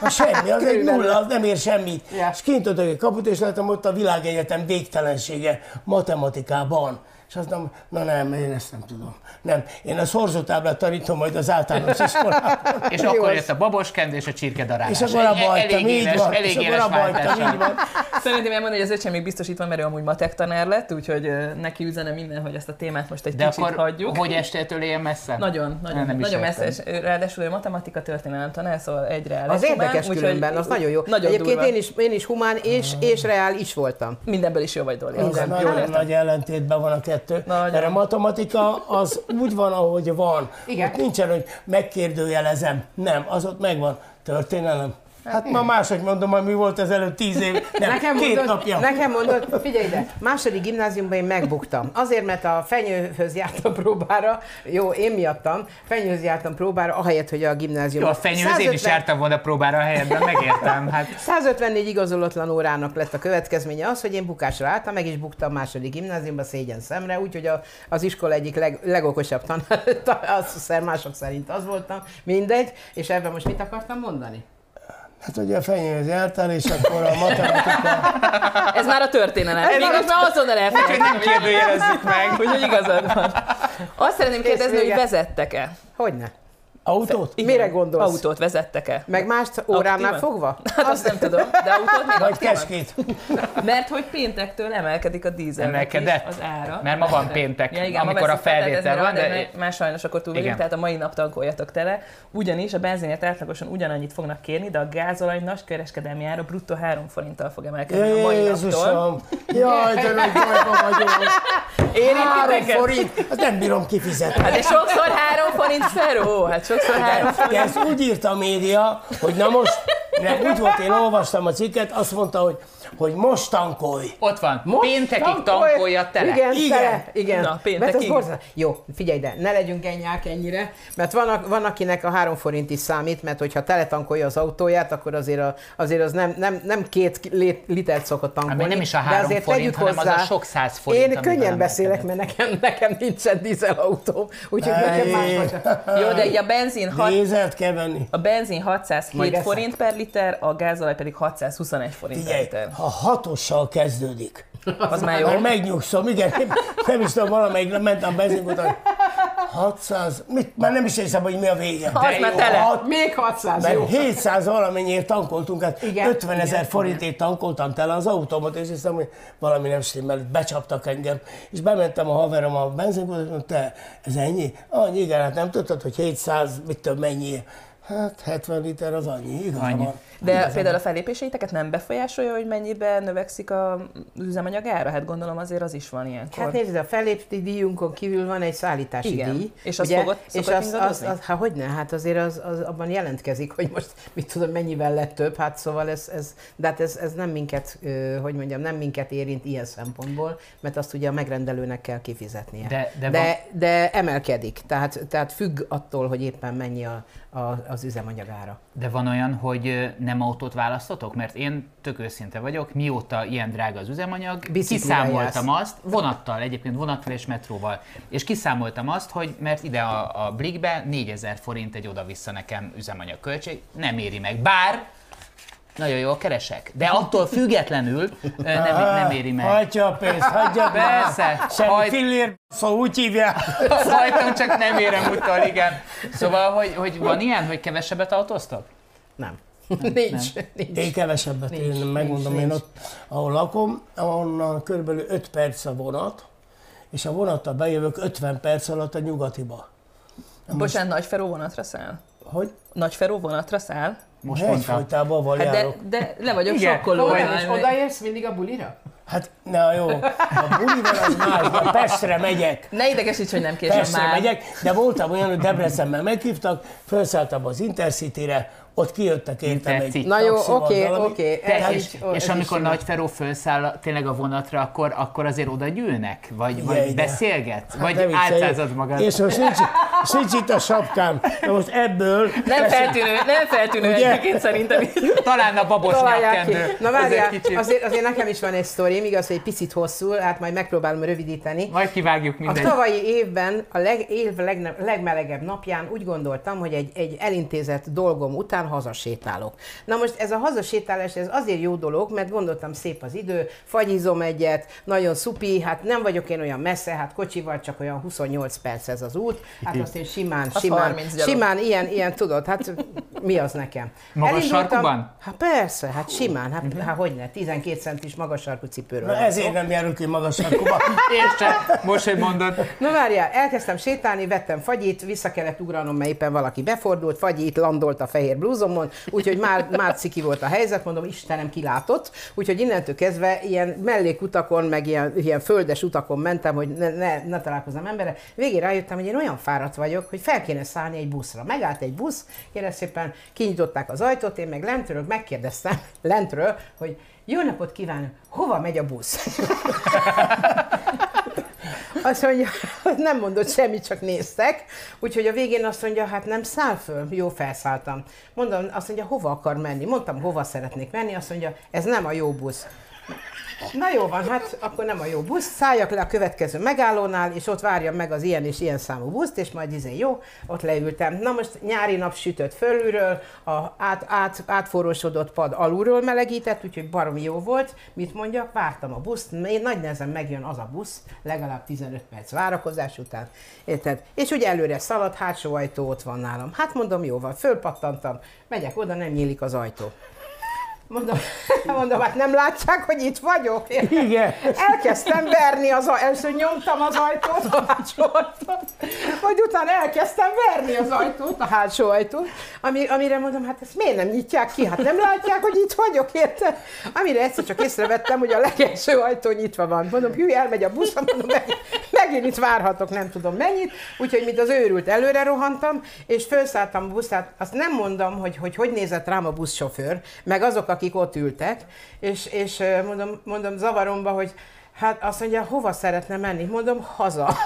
Speaker 2: A semmi, az egy nulla, az nem ér semmit.
Speaker 1: Ja.
Speaker 2: És kint adok egy kaput, és láttam ott a világegyetem végtelensége matematikában. És azt mondom, na nem, én ezt nem tudom. Nem, én a szorzótáblát tanítom majd az általános iskolában. *laughs*
Speaker 4: És
Speaker 1: Jó
Speaker 4: akkor
Speaker 1: az.
Speaker 4: jött a baboskend és a csirkedarálás.
Speaker 2: És akkor abba
Speaker 4: Egy-
Speaker 2: hagytam, így van.
Speaker 4: elég
Speaker 2: És akkor
Speaker 4: éles
Speaker 2: abba hagytam, így van.
Speaker 3: Szeretném elmondani, hogy az öcsém még biztos itt van, mert ő amúgy matek tanár lett, úgyhogy neki üzene minden, hogy ezt a témát most egy
Speaker 4: De
Speaker 3: kicsit
Speaker 4: akkor
Speaker 3: hagyjuk.
Speaker 4: hogy estétől ilyen messze?
Speaker 3: Nagyon, nagyon,
Speaker 4: Nem is
Speaker 3: nagyon messze, és ráadásul ő matematika történelem tanár, szóval egyre
Speaker 1: Az
Speaker 3: lesz
Speaker 1: érdekes
Speaker 3: humán,
Speaker 1: különben, az nagyon jó.
Speaker 3: Nagyon
Speaker 1: Egyébként
Speaker 3: durva.
Speaker 1: én is, én is humán és, és reál is voltam.
Speaker 3: Mindenből is jó vagy, Doli.
Speaker 2: Az nagyon nagy ellentétben van a kettő.
Speaker 3: Nagyon.
Speaker 2: Mert a matematika az úgy van, ahogy van.
Speaker 1: Igen.
Speaker 2: Ott nincsen, hogy megkérdőjelezem. Nem, az ott megvan. Történelem. Hát ma máshogy mondom, hogy mi volt ezelőtt tíz év. Nem,
Speaker 1: Nekem
Speaker 2: két
Speaker 1: mondod,
Speaker 2: napja.
Speaker 1: Nekem mondod, figyelj ide, második gimnáziumban én megbuktam. Azért, mert a fenyőhöz jártam próbára, jó, én miattam, fenyőhöz jártam próbára, ahelyett, hogy a
Speaker 4: Jó,
Speaker 1: gimnáziumban.
Speaker 4: a fenyőhöz én is jártam volna próbára a helyedben, megértem. Hát
Speaker 1: 154 igazolatlan órának lett a következménye az, hogy én bukásra álltam, meg is buktam második gimnáziumba szégyen szemre, úgyhogy a, az iskola egyik leg, legokosabb tanár, *laughs* az, mások szerint az voltam, mindegy, és ebben most mit akartam mondani?
Speaker 2: Hát ugye a fenyőhöz jártál, és akkor a matematika...
Speaker 3: Ez már a történelem. Még
Speaker 1: már a-
Speaker 3: most már azonnal elfelejtettem.
Speaker 4: nem kérdőjelezzük meg.
Speaker 3: Úgyhogy igazad van. Azt szeretném kérdezni, hogy vezettek-e?
Speaker 1: Hogyne?
Speaker 2: Autót?
Speaker 3: Igen.
Speaker 1: Mire gondolsz?
Speaker 3: Autót vezettek-e?
Speaker 1: Meg mást óránál
Speaker 3: Aktívan?
Speaker 1: fogva?
Speaker 3: Hát azt nem tudom, de autót még
Speaker 2: Vagy keskét?
Speaker 3: Mert hogy péntektől emelkedik a dízelnek
Speaker 4: Emelkedett?
Speaker 3: az ára.
Speaker 4: Mert ma van péntek,
Speaker 3: ma
Speaker 4: amikor a felvétel van, de-.
Speaker 3: Már sajnos akkor túl vagyunk,
Speaker 4: Igen.
Speaker 3: tehát a mai nap tankoljatok tele. Ugyanis a benzinért átlagosan ugyanannyit fognak kérni, de a gázolaj nagy kereskedelmi ára bruttó 3 forinttal fog emelkedni a mai naptól.
Speaker 2: Jézusom! Jaj, de nagy vagyok! Három
Speaker 3: Érintiteket?
Speaker 2: forint! Hát nem bírom kifizetni.
Speaker 3: Hát de sokszor 3 forint feró, hát sokszor 3
Speaker 2: De ezt úgy írta a média, hogy na most, nem, úgy volt, én olvastam a cikket, azt mondta, hogy, hogy most tankolj.
Speaker 4: Ott van,
Speaker 1: Most
Speaker 4: péntekig
Speaker 1: tankolj?
Speaker 4: tankolja tele.
Speaker 1: Igen,
Speaker 2: Igen.
Speaker 1: tele. Igen.
Speaker 3: Na,
Speaker 1: mert
Speaker 3: péntekig.
Speaker 1: borzal... Jó, figyelj ide, ne legyünk ennyák ennyire, mert van, van akinek a három forint is számít, mert hogyha teletankolja az autóját, akkor azért, a, azért az nem, nem, nem két litert szokott tankolni.
Speaker 4: Hát nem is a
Speaker 1: de
Speaker 4: három
Speaker 1: azért
Speaker 4: forint, hanem az a
Speaker 1: hozzá,
Speaker 4: sok száz forint,
Speaker 1: Én könnyen beszélek, mert nekem, nekem nincsen dízelautóm, úgyhogy nekem más.
Speaker 3: Jó, de így a benzin, hat,
Speaker 2: Nézert kell venni.
Speaker 3: a benzin
Speaker 1: Majd
Speaker 3: 607
Speaker 1: eszek.
Speaker 3: forint per liter, a gázolaj pedig 621 forint per
Speaker 2: Figyelj,
Speaker 3: liter.
Speaker 2: ha hatossal kezdődik,
Speaker 3: Az már jó.
Speaker 2: Már megnyugszom, igen, nem, is tudom, valamelyik mentem a benzinkutat, 600, mit, már nem is hiszem, hogy mi a vége.
Speaker 3: Az már tele.
Speaker 2: hat-
Speaker 1: Még 600,
Speaker 2: Mert
Speaker 1: jó.
Speaker 2: 700 valamennyiért tankoltunk, hát
Speaker 1: Igen,
Speaker 2: 50 ezer forintért tankoltam tele az autómat, és hiszem, hogy valami nem stimmel, becsaptak engem. És bementem a haverom a benzinkutat, mondta, te, ez ennyi? Annyi, igen, hát nem tudtad, hogy 700, mit tudom, mennyi? Hát 70 liter az annyi, igaza
Speaker 4: Annyi.
Speaker 2: van.
Speaker 3: De például a fellépéseiteket nem befolyásolja, hogy mennyiben növekszik a üzemanyag ára? Hát gondolom azért az is van ilyenkor.
Speaker 1: Hát nézd, a fellépti díjunkon kívül van egy szállítási
Speaker 3: Igen.
Speaker 1: díj.
Speaker 3: És az
Speaker 1: ugye?
Speaker 3: fogott-
Speaker 1: és az, az, az, hát hogyne, hát azért az, az, abban jelentkezik, hogy most mit tudom, mennyivel lett több, hát szóval ez, ez de hát ez, ez nem minket, hogy mondjam, nem minket érint ilyen szempontból, mert azt ugye a megrendelőnek kell kifizetnie.
Speaker 4: De- de
Speaker 1: de,
Speaker 4: van-
Speaker 1: de emelkedik, tehát, tehát függ attól, hogy éppen mennyi a, a, az üzemanyagára.
Speaker 4: De van olyan, hogy ö, nem autót választotok? Mert én tök őszinte vagyok, mióta ilyen drága az üzemanyag, kiszámoltam azt, vonattal, egyébként vonattal és metróval, és kiszámoltam azt, hogy mert ide a, a Blikbe 4000 forint egy oda-vissza nekem üzemanyag költség, nem éri meg. Bár nagyon jól keresek, de attól függetlenül nem, nem éri meg.
Speaker 2: Hagyja a pénzt, hagyja be.
Speaker 4: Persze,
Speaker 2: Semmi
Speaker 4: hagyd-
Speaker 2: fillér, szóval úgy hívják. *laughs*
Speaker 4: Hajtom, csak nem érem utol, igen. Szóval, hogy, hogy van ilyen, hogy kevesebbet autóztok?
Speaker 1: Nem. Nincs, nincs.
Speaker 2: Én kevesebbet,
Speaker 1: Nincs,
Speaker 2: én megmondom,
Speaker 1: nincs,
Speaker 2: én ott, ahol lakom, onnan körülbelül 5 perc a vonat, és a vonattal bejövök 50 perc alatt a nyugatiba.
Speaker 3: Bocsánat, Nagyferó vonatra száll?
Speaker 2: Hogy?
Speaker 3: Nagyferó vonatra száll?
Speaker 4: Most mondta.
Speaker 2: Egyfolytában van
Speaker 3: Hát de, de le vagyok
Speaker 4: Igen.
Speaker 3: sokkolva.
Speaker 1: És odaérsz mindig a bulira?
Speaker 2: Hát, na jó, a bulival az más, de Pestre megyek.
Speaker 3: Ne idegesíts, hogy nem késem
Speaker 2: Pestre
Speaker 3: már.
Speaker 2: megyek, de voltam olyan, hogy Debrecenben meghívtak, felszálltam az Intercity-re, ott kijöttek értem egy
Speaker 4: Intercity.
Speaker 1: Na jó, oké, oké. Ez
Speaker 4: és, és amikor
Speaker 1: is
Speaker 4: Nagy Feró felszáll tényleg a vonatra, akkor, akkor azért oda gyűlnek? Vagy,
Speaker 2: Igen,
Speaker 4: vagy
Speaker 2: igen.
Speaker 4: beszélget?
Speaker 2: Hát
Speaker 4: Vagy álcázod magad?
Speaker 2: És most nincs, nincs itt a sapkám. Na most ebből...
Speaker 3: Nem feltűnő, nem feltűnő egyébként szerintem.
Speaker 4: Talán a babos nyakkendő.
Speaker 1: Na
Speaker 4: egy
Speaker 1: várjál,
Speaker 4: kicsit.
Speaker 1: azért, azért nekem is van egy sztorim, igaz, hogy egy picit hosszú, hát majd megpróbálom rövidíteni.
Speaker 4: Majd kivágjuk
Speaker 1: A
Speaker 4: mindegy.
Speaker 1: tavalyi évben, a leg, év legne, legmelegebb napján úgy gondoltam, hogy egy, egy elintézett dolgom után hazasétálok. Na most ez a hazasétálás, ez azért jó dolog, mert gondoltam szép az idő, fagyizom egyet, nagyon szupi, hát nem vagyok én olyan messze, hát kocsival csak olyan 28 perc ez az út, hát azt én simán, simán,
Speaker 3: 30 gyalog.
Speaker 1: simán, ilyen, ilyen tudod, hát mi az nekem?
Speaker 4: Magas sarkuban?
Speaker 1: Hát persze, hát simán, hát, uh-huh. hát hogy ne, 12 centis magas sarkú cipőről.
Speaker 2: Na ezért nem járunk ki magas sarkuba.
Speaker 4: És se, most, hogy mondod.
Speaker 1: Na várjál, elkezdtem sétálni, vettem fagyit, vissza kellett ugranom, mert éppen valaki befordult, fagyit landolt a fehér blúzomon, úgyhogy már, már ciki volt a helyzet, mondom, Istenem kilátott, úgyhogy innentől kezdve ilyen mellékutakon, meg ilyen, ilyen földes utakon mentem, hogy ne, ne, ne találkozzam emberre. Végén rájöttem, hogy én olyan fáradt vagyok, hogy fel kéne szállni egy buszra. Megállt egy busz, kérlek szépen kinyitották az ajtót, én meg lentről megkérdeztem, lentről, hogy jó napot kívánok, hova megy a busz? Azt mondja, *laughs* nem mondott semmit, csak néztek. Úgyhogy a végén azt mondja, hát nem száll föl. Jó, felszálltam. Mondom, azt mondja, hova akar menni? Mondtam, hova szeretnék menni. Azt mondja, ez nem a jó busz. Na jó van, hát akkor nem a jó busz, szálljak le a következő megállónál, és ott várjam meg az ilyen és ilyen számú buszt, és majd izé jó, ott leültem. Na most nyári nap sütött fölülről, a át, át, átforrósodott pad alulról melegített, úgyhogy baromi jó volt. Mit mondjak, vártam a buszt, én nagy nehezen megjön az a busz, legalább 15 perc várakozás után, érted? És ugye előre szalad, hátsó ajtó ott van nálam. Hát mondom, jó van, fölpattantam, megyek oda, nem nyílik az ajtó. Mondom, *laughs* mondom, hát nem látják, hogy itt vagyok?
Speaker 2: Igen.
Speaker 1: Elkezdtem verni, az aj- először nyomtam az ajtót, a hátsó ajtót, majd utána elkezdtem verni az ajtót, a hátsó ajtót, ami, amire mondom, hát ezt miért nem nyitják ki? Hát nem látják, hogy itt vagyok, érted? Amire egyszer csak észrevettem, hogy a legelső ajtó nyitva van. Mondom, hű, elmegy a busz, mondom, meg, megint itt várhatok, nem tudom mennyit, úgyhogy mint az őrült előre rohantam, és felszálltam a buszát, azt nem mondom, hogy hogy, hogy nézett rám a buszsofőr, meg azok, akik ott ültek, és, és mondom, mondom zavaromba, hogy hát azt mondja, hova szeretne menni? Mondom, haza. *laughs*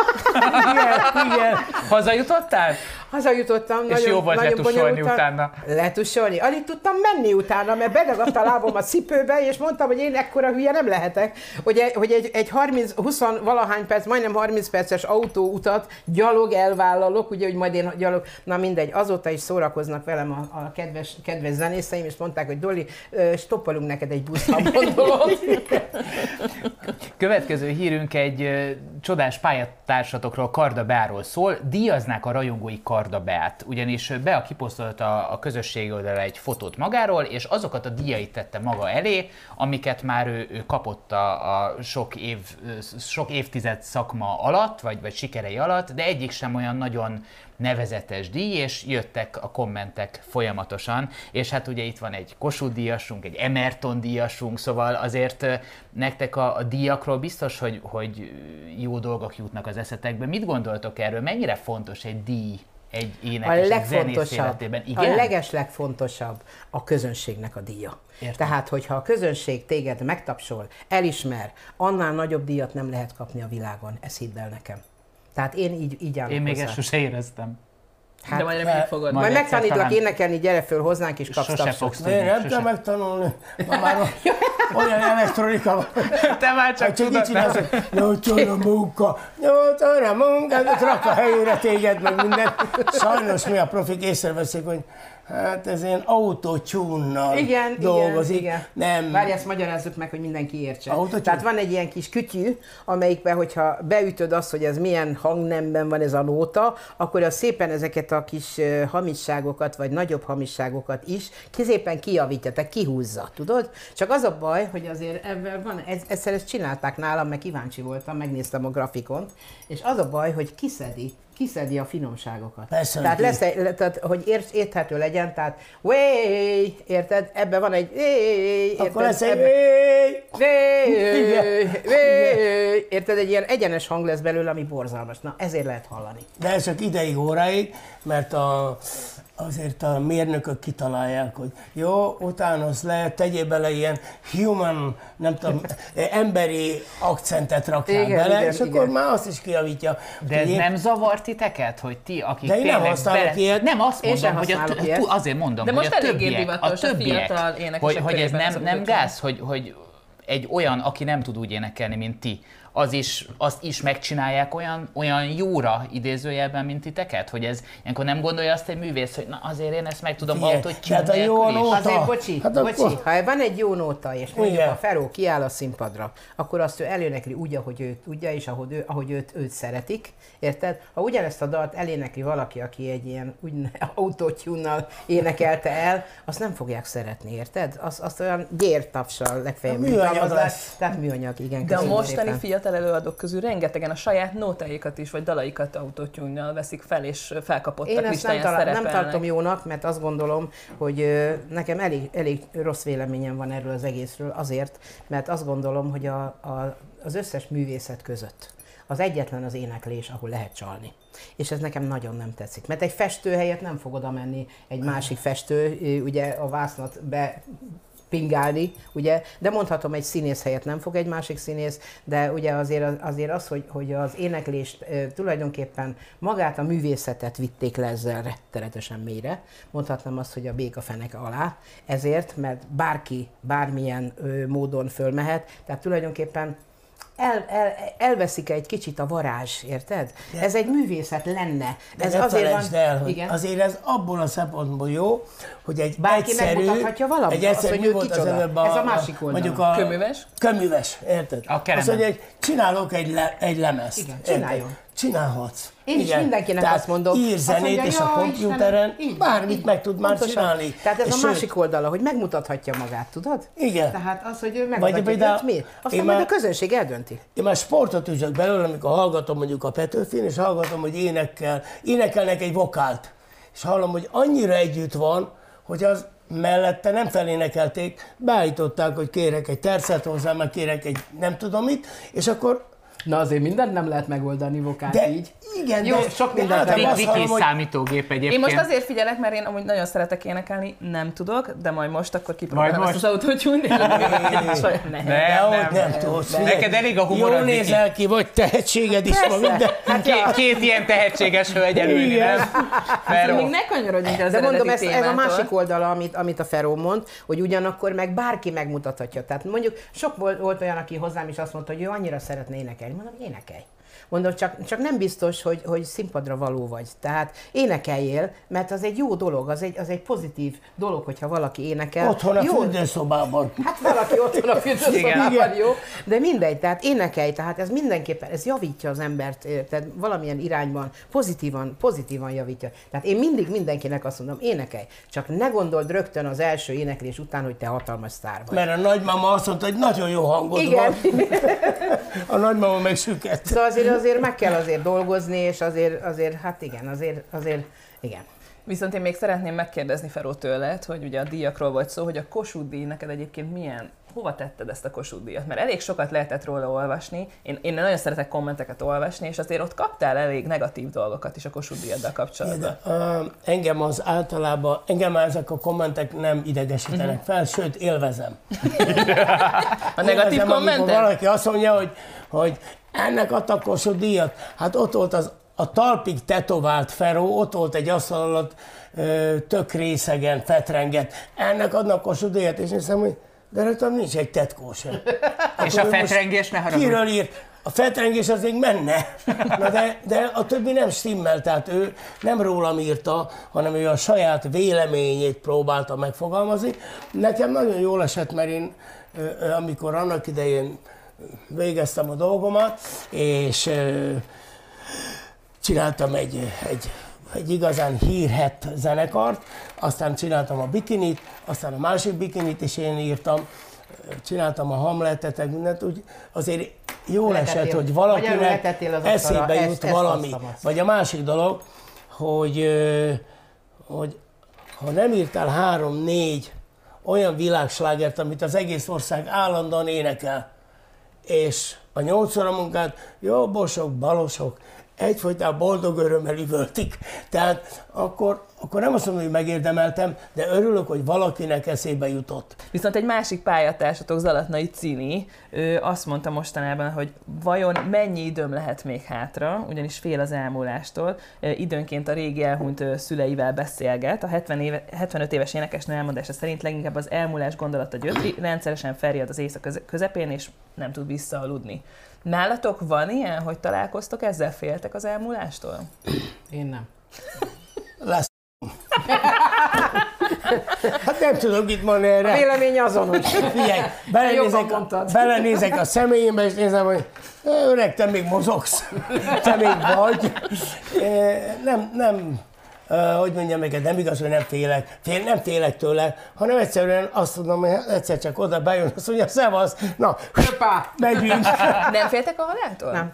Speaker 2: Igen, igen.
Speaker 4: Hazajutottál?
Speaker 1: Hazajutottam.
Speaker 4: És jó volt letussolni
Speaker 1: bonyolultan.
Speaker 4: utána.
Speaker 1: Letussolni. Alig tudtam menni utána, mert bedagadt a lábom a cipőbe, és mondtam, hogy én ekkora hülye nem lehetek, hogy hogy egy, egy 30, 20 valahány perc, majdnem 30 perces autóutat gyalog elvállalok, ugye, hogy majd én gyalog, na mindegy, azóta is szórakoznak velem a, a kedves, kedves zenészeim, és mondták, hogy Doli, stoppolunk neked egy buszt, ha gondolod.
Speaker 4: Következő hírünk egy csodás pályatársatokról, Karda Beáról szól. Díjaznák a rajongói Karda Beát, ugyanis Bea kiposztolta a közösségi oldalra egy fotót magáról, és azokat a díjait tette maga elé, amiket már ő, ő kapott a, a sok, év, sok évtized szakma alatt, vagy, vagy sikerei alatt, de egyik sem olyan nagyon nevezetes díj, és jöttek a kommentek folyamatosan, és hát ugye itt van egy Kossuth díjasunk, egy Emerton díjasunk, szóval azért nektek a, a díjakról biztos, hogy, hogy jó dolgok jutnak az eszetekbe. Mit gondoltok erről? Mennyire fontos egy díj egy
Speaker 1: A
Speaker 4: énekes, zenész
Speaker 1: legfontosabb,
Speaker 4: életében?
Speaker 1: a
Speaker 4: Igen?
Speaker 1: leges legfontosabb a közönségnek a díja.
Speaker 4: Értem.
Speaker 1: Tehát, hogyha a közönség téged megtapsol, elismer, annál nagyobb díjat nem lehet kapni a világon. Ezt hidd el nekem. Tehát én így, így állok
Speaker 4: Én még
Speaker 1: hozzá.
Speaker 4: ezt sose éreztem.
Speaker 1: Hát,
Speaker 3: De majd reméljük fogod.
Speaker 1: majd
Speaker 4: majd
Speaker 1: megtanítlak énekelni, gyere föl hozzánk, és kapsz
Speaker 4: Sose
Speaker 1: tapsot.
Speaker 4: fogsz
Speaker 2: Én
Speaker 4: tudni.
Speaker 2: nem
Speaker 4: sose.
Speaker 2: kell megtanulni. Ma már *laughs* olyan elektronika van.
Speaker 4: Te már csak
Speaker 2: Hát
Speaker 4: tudod,
Speaker 2: csinálsz, hogy nyolcol a munka, nyolcol a munka, de rak a helyére téged, meg minden. Sajnos mi a profik észreveszik, hogy hát ez ilyen autotune-nal
Speaker 1: Igen,
Speaker 2: dolgozik.
Speaker 1: igen, igen.
Speaker 2: Nem,
Speaker 1: Várj, ezt magyarázzuk meg, hogy mindenki értse.
Speaker 2: Autotune?
Speaker 1: Tehát van egy ilyen kis kütyű, amelyikben, hogyha beütöd azt, hogy ez milyen hangnemben van ez a nóta, akkor az szépen ezeket a kis hamisságokat, vagy nagyobb hamisságokat is szépen kijavítja, tehát kihúzza, tudod? Csak az a baj, hogy azért ebben van, ez, egyszer ezt csinálták nálam, meg kíváncsi voltam, megnéztem a grafikont, és az a baj, hogy kiszedi kiszedi a finomságokat.
Speaker 2: Persze,
Speaker 1: tehát lesz egy, tehát, hogy ért, érthető legyen, tehát way, érted? Ebben van egy way,
Speaker 2: akkor lesz egy...
Speaker 1: Way,
Speaker 2: Igen.
Speaker 1: way, érted? Egy ilyen egyenes hang lesz belőle, ami borzalmas. Na, ezért lehet hallani.
Speaker 2: De ez csak ideig, óráig, mert a, azért a mérnökök kitalálják, hogy jó, utánoz le, tegyél bele ilyen human, nem tudom, *laughs* emberi akcentet rakjál
Speaker 1: Igen,
Speaker 2: bele,
Speaker 1: igen,
Speaker 2: és akkor
Speaker 1: igen.
Speaker 2: már azt is kijavítja.
Speaker 4: De ez
Speaker 2: én-
Speaker 4: nem zavar titeket, hogy ti, akik
Speaker 2: De én nem használok ilyet.
Speaker 4: Nem, azt mondom, hogy a,
Speaker 1: ilyet.
Speaker 4: azért mondom,
Speaker 3: De
Speaker 4: hogy
Speaker 3: most
Speaker 4: a
Speaker 3: eléggé
Speaker 4: többiek,
Speaker 3: a
Speaker 4: többiek,
Speaker 3: énekesek
Speaker 4: hogy, hogy ez nem,
Speaker 3: a
Speaker 4: nem gáz, hogy, hogy egy olyan, aki nem tud úgy énekelni, mint ti, az is, azt is megcsinálják olyan, olyan jóra idézőjelben, mint titeket? Hogy ez, ilyenkor nem gondolja azt egy művész, hogy na azért én ezt meg tudom autotune
Speaker 2: de hát a jó nóta-
Speaker 1: Azért, bocsi,
Speaker 2: Hát
Speaker 1: hát
Speaker 2: akkor-
Speaker 1: bocsi, ha van egy jó nóta, és mondjuk
Speaker 2: Igen.
Speaker 1: a Feró kiáll a színpadra, akkor azt ő elénekli úgy, ahogy ő tudja, és ahogy, ő, ahogy őt, őt szeretik, érted? Ha ugyanezt a dalt elénekli valaki, aki egy ilyen úgy *laughs* autotune énekelte el, azt nem fogják szeretni, érted? Azt, azt olyan gyértapsal legfeljebb.
Speaker 2: Műanyag lesz.
Speaker 1: Tehát műanyag, igen.
Speaker 3: De a mostani
Speaker 1: szépen.
Speaker 3: Fiatal előadók közül rengetegen a saját nótáikat is, vagy dalaikat autotune veszik fel, és felkapottak
Speaker 1: Én ezt nem, talál, nem tartom jónak, mert azt gondolom, hogy nekem elég, elég rossz véleményem van erről az egészről, azért, mert azt gondolom, hogy a, a, az összes művészet között az egyetlen az éneklés, ahol lehet csalni. És ez nekem nagyon nem tetszik. Mert egy festő helyett nem fog oda menni egy másik festő, ugye a vásznat be pingálni, ugye, de mondhatom, egy színész helyett nem fog egy másik színész, de ugye azért, azért az, hogy, hogy az éneklést tulajdonképpen magát a művészetet vitték le ezzel rettenetesen mélyre, mondhatnám azt, hogy a béka fenek alá, ezért, mert bárki bármilyen módon fölmehet, tehát tulajdonképpen el, el, elveszik egy kicsit a varázs, érted? De, ez egy művészet lenne.
Speaker 2: De
Speaker 1: ez
Speaker 2: ne
Speaker 1: azért van,
Speaker 2: el, hogy
Speaker 1: igen.
Speaker 2: azért ez abból a szempontból jó, hogy egy
Speaker 1: Bárki
Speaker 2: egyszerű,
Speaker 1: megmutathatja valamit,
Speaker 2: egy
Speaker 1: azt,
Speaker 2: egyszerű,
Speaker 1: hogy
Speaker 2: mi
Speaker 1: ő
Speaker 2: volt az
Speaker 1: kicsoda.
Speaker 2: előbb
Speaker 1: Ez a másik oldala.
Speaker 2: Mondjuk a
Speaker 3: Köműves?
Speaker 2: Köműves, érted?
Speaker 4: A keremen.
Speaker 2: Azt mondja, hogy csinálok egy, le, egy lemezt.
Speaker 1: Igen,
Speaker 2: érted? Csinálhatsz.
Speaker 1: Én is mindenkinek
Speaker 2: Tehát
Speaker 1: azt mondom.
Speaker 2: ír
Speaker 1: Azt
Speaker 2: zenét,
Speaker 1: mondja,
Speaker 2: és a
Speaker 1: "Jaj,
Speaker 2: komputeren
Speaker 1: Istenem,
Speaker 2: bármit
Speaker 1: így
Speaker 2: meg tud már
Speaker 1: Pontosan.
Speaker 2: csinálni.
Speaker 1: Tehát ez
Speaker 2: És
Speaker 1: a
Speaker 2: sőt,
Speaker 1: másik oldala, hogy megmutathatja magát, tudod?
Speaker 2: Igen.
Speaker 1: Tehát az, hogy ő
Speaker 2: Vagy
Speaker 1: megmutatja,
Speaker 2: például
Speaker 1: hogy miért. Aztán majd
Speaker 2: már-
Speaker 1: a közönség eldönti.
Speaker 2: Én már sportot üzök belőle, amikor hallgatom mondjuk a Petőfin, és hallgatom, hogy énekel, énekelnek egy vokált. És hallom, hogy annyira együtt van, hogy az mellette nem felénekelték, beállították, hogy kérek egy tercet hozzá, meg kérek egy nem tudom mit, és akkor
Speaker 1: Na azért mindent nem lehet megoldani vokát
Speaker 2: de igen,
Speaker 1: Jó,
Speaker 2: de,
Speaker 1: sok
Speaker 2: de
Speaker 1: mindent nem
Speaker 4: Viki
Speaker 2: hallom, hogy
Speaker 4: számítógép egyébként.
Speaker 3: Én most azért figyelek, mert én amúgy nagyon szeretek énekelni, nem tudok, de majd most akkor kipróbálom
Speaker 4: Majd
Speaker 3: ezt az saját
Speaker 4: Nem.
Speaker 2: Dehogy
Speaker 4: nem.
Speaker 2: nem tudsz.
Speaker 4: Neked elég a humorod,
Speaker 2: Jól nézel ki, vagy tehetséged is van minden.
Speaker 1: Hát
Speaker 4: Két, két ilyen tehetséges hölgy
Speaker 2: Igen.
Speaker 4: nem? Feró.
Speaker 3: Még ne kanyarodjunk az
Speaker 1: De mondom, ez, ez a másik oldala, amit, amit a Feró mond, hogy ugyanakkor meg bárki megmutathatja. Tehát mondjuk sok volt, volt olyan, aki hozzám is azt mondta, hogy ő annyira szeretne énekelni. Mondom, énekelj. Mondom, csak, csak nem biztos, hogy, hogy színpadra való vagy. Tehát énekeljél, mert az egy jó dolog, az egy, az egy pozitív dolog, hogyha valaki énekel.
Speaker 2: Otthon a
Speaker 1: jó,
Speaker 2: fürdőszobában.
Speaker 1: Hát valaki otthon a fürdőszobában,
Speaker 2: Igen.
Speaker 1: jó, de mindegy, tehát énekelj, tehát ez mindenképpen, ez javítja az embert, tehát valamilyen irányban, pozitívan, pozitívan javítja. Tehát én mindig mindenkinek azt mondom, énekelj, csak ne gondold rögtön az első éneklés után, hogy te hatalmas sztár vagy.
Speaker 2: Mert a nagymama azt mondta, hogy nagyon jó hangod
Speaker 1: Igen.
Speaker 2: van. *laughs* A nagymama meg süket.
Speaker 1: Szóval azért, azért meg kell azért dolgozni, és azért, azért hát igen, azért, azért, igen.
Speaker 3: Viszont én még szeretném megkérdezni Feró tőled, hogy ugye a díjakról volt szó, hogy a Kossuth díj neked egyébként milyen, hova tetted ezt a Kossuth díjat? Mert elég sokat lehetett róla olvasni, én, én nagyon szeretek kommenteket olvasni, és azért ott kaptál elég negatív dolgokat is a Kossuth díjaddal kapcsolatban.
Speaker 2: Uh, engem az általában, engem már ezek a kommentek nem idegesítenek fel, sőt élvezem. *laughs*
Speaker 3: A negatív
Speaker 2: Élvezem,
Speaker 3: kommentek?
Speaker 2: valaki azt mondja, hogy, hogy ennek adtak Kossuth díjat. Hát ott volt az, a talpig tetovált Feró, ott volt egy asztal alatt ö, tök részegen, fetrenget. Ennek adnak Kossuth díjat, és hiszem, hogy de rajtam nincs egy tetkó sem. *laughs*
Speaker 4: És a fetrengés ne haragudj.
Speaker 2: Kiről írt? A fetrengés az még menne, Na de, de a többi nem stimmel, tehát ő nem rólam írta, hanem ő a saját véleményét próbálta megfogalmazni. Nekem nagyon jól esett, mert én amikor annak idején végeztem a dolgomat, és csináltam egy, egy, egy igazán hírhet zenekart, aztán csináltam a bikinit, aztán a másik bikinit is én írtam, csináltam a Hamletet, mindent, úgy azért jó
Speaker 1: Letettél-
Speaker 2: esett, hogy valakinek eszébe
Speaker 1: ezt-
Speaker 2: jut
Speaker 1: ezt
Speaker 2: valami.
Speaker 1: alszom-azt.
Speaker 2: Vagy a másik dolog, hogy, hogy ha nem írtál három-négy olyan világslágert, amit az egész ország állandóan énekel, és a nyolc óra munkát jobbosok, balosok egyfolytában boldog örömmel üvöltik. Tehát akkor, akkor nem azt mondom, hogy megérdemeltem, de örülök, hogy valakinek eszébe jutott.
Speaker 3: Viszont egy másik pályatársatok, Zalatnai Cini, ő azt mondta mostanában, hogy vajon mennyi időm lehet még hátra, ugyanis fél az elmúlástól. Időnként a régi elhunyt szüleivel beszélget. A 70 éve, 75 éves énekesnő elmondása szerint leginkább az elmúlás gondolata gyötri, rendszeresen felriad az éjszak köze- közepén, és nem tud visszaaludni. Nálatok van ilyen, hogy találkoztok ezzel, féltek az elmúlástól?
Speaker 1: Én nem.
Speaker 2: Lesz. Hát nem tudok mit mondani erre.
Speaker 1: Vélemény azonos.
Speaker 2: Figyelj, belenézek, belenézek a személyembe, és nézem, hogy "Ö, öreg, te még mozogsz, te még vagy. Nem, nem, hogy mondjam neked, nem igaz, hogy nem félek, Fél, nem félek tőle, hanem egyszerűen azt tudom, hogy egyszer csak oda bejön, azt mondja, szevasz, na,
Speaker 1: Hoppá! *laughs*
Speaker 2: megyünk.
Speaker 3: Nem féltek a haláltól?
Speaker 1: Nem.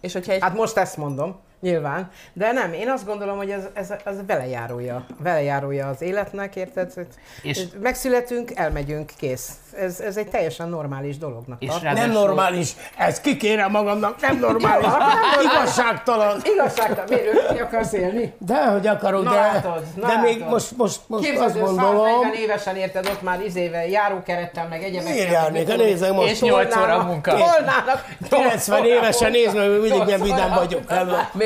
Speaker 3: És hogyha egy
Speaker 1: Hát most ezt mondom. Nyilván. De nem, én azt gondolom, hogy ez, ez, ez velejárója. Velejárója az életnek, érted?
Speaker 4: És-
Speaker 1: megszületünk, elmegyünk, kész. Ez, ez egy teljesen normális dolognak
Speaker 4: És
Speaker 1: tart.
Speaker 2: Nem normális, ez kikérem magamnak, *laughs* nem normális, igazságtalan.
Speaker 1: Igazságtalan, miért ki akarsz élni?
Speaker 2: De, hogy akarok,
Speaker 1: Na
Speaker 2: de,
Speaker 1: látod, na
Speaker 2: de még
Speaker 1: látod.
Speaker 2: most, most, most
Speaker 1: Képzeld,
Speaker 2: azt gondolom,
Speaker 1: 140 évesen érted ott már izével, járókerettel, meg egyebekkel.
Speaker 2: Miért járnék? Hát nézzek most.
Speaker 4: És nyolc óra
Speaker 1: Tolnának-
Speaker 4: munka.
Speaker 1: Tolnának.
Speaker 2: 90 évesen nézd meg, hogy mindig ilyen vidám vagyok.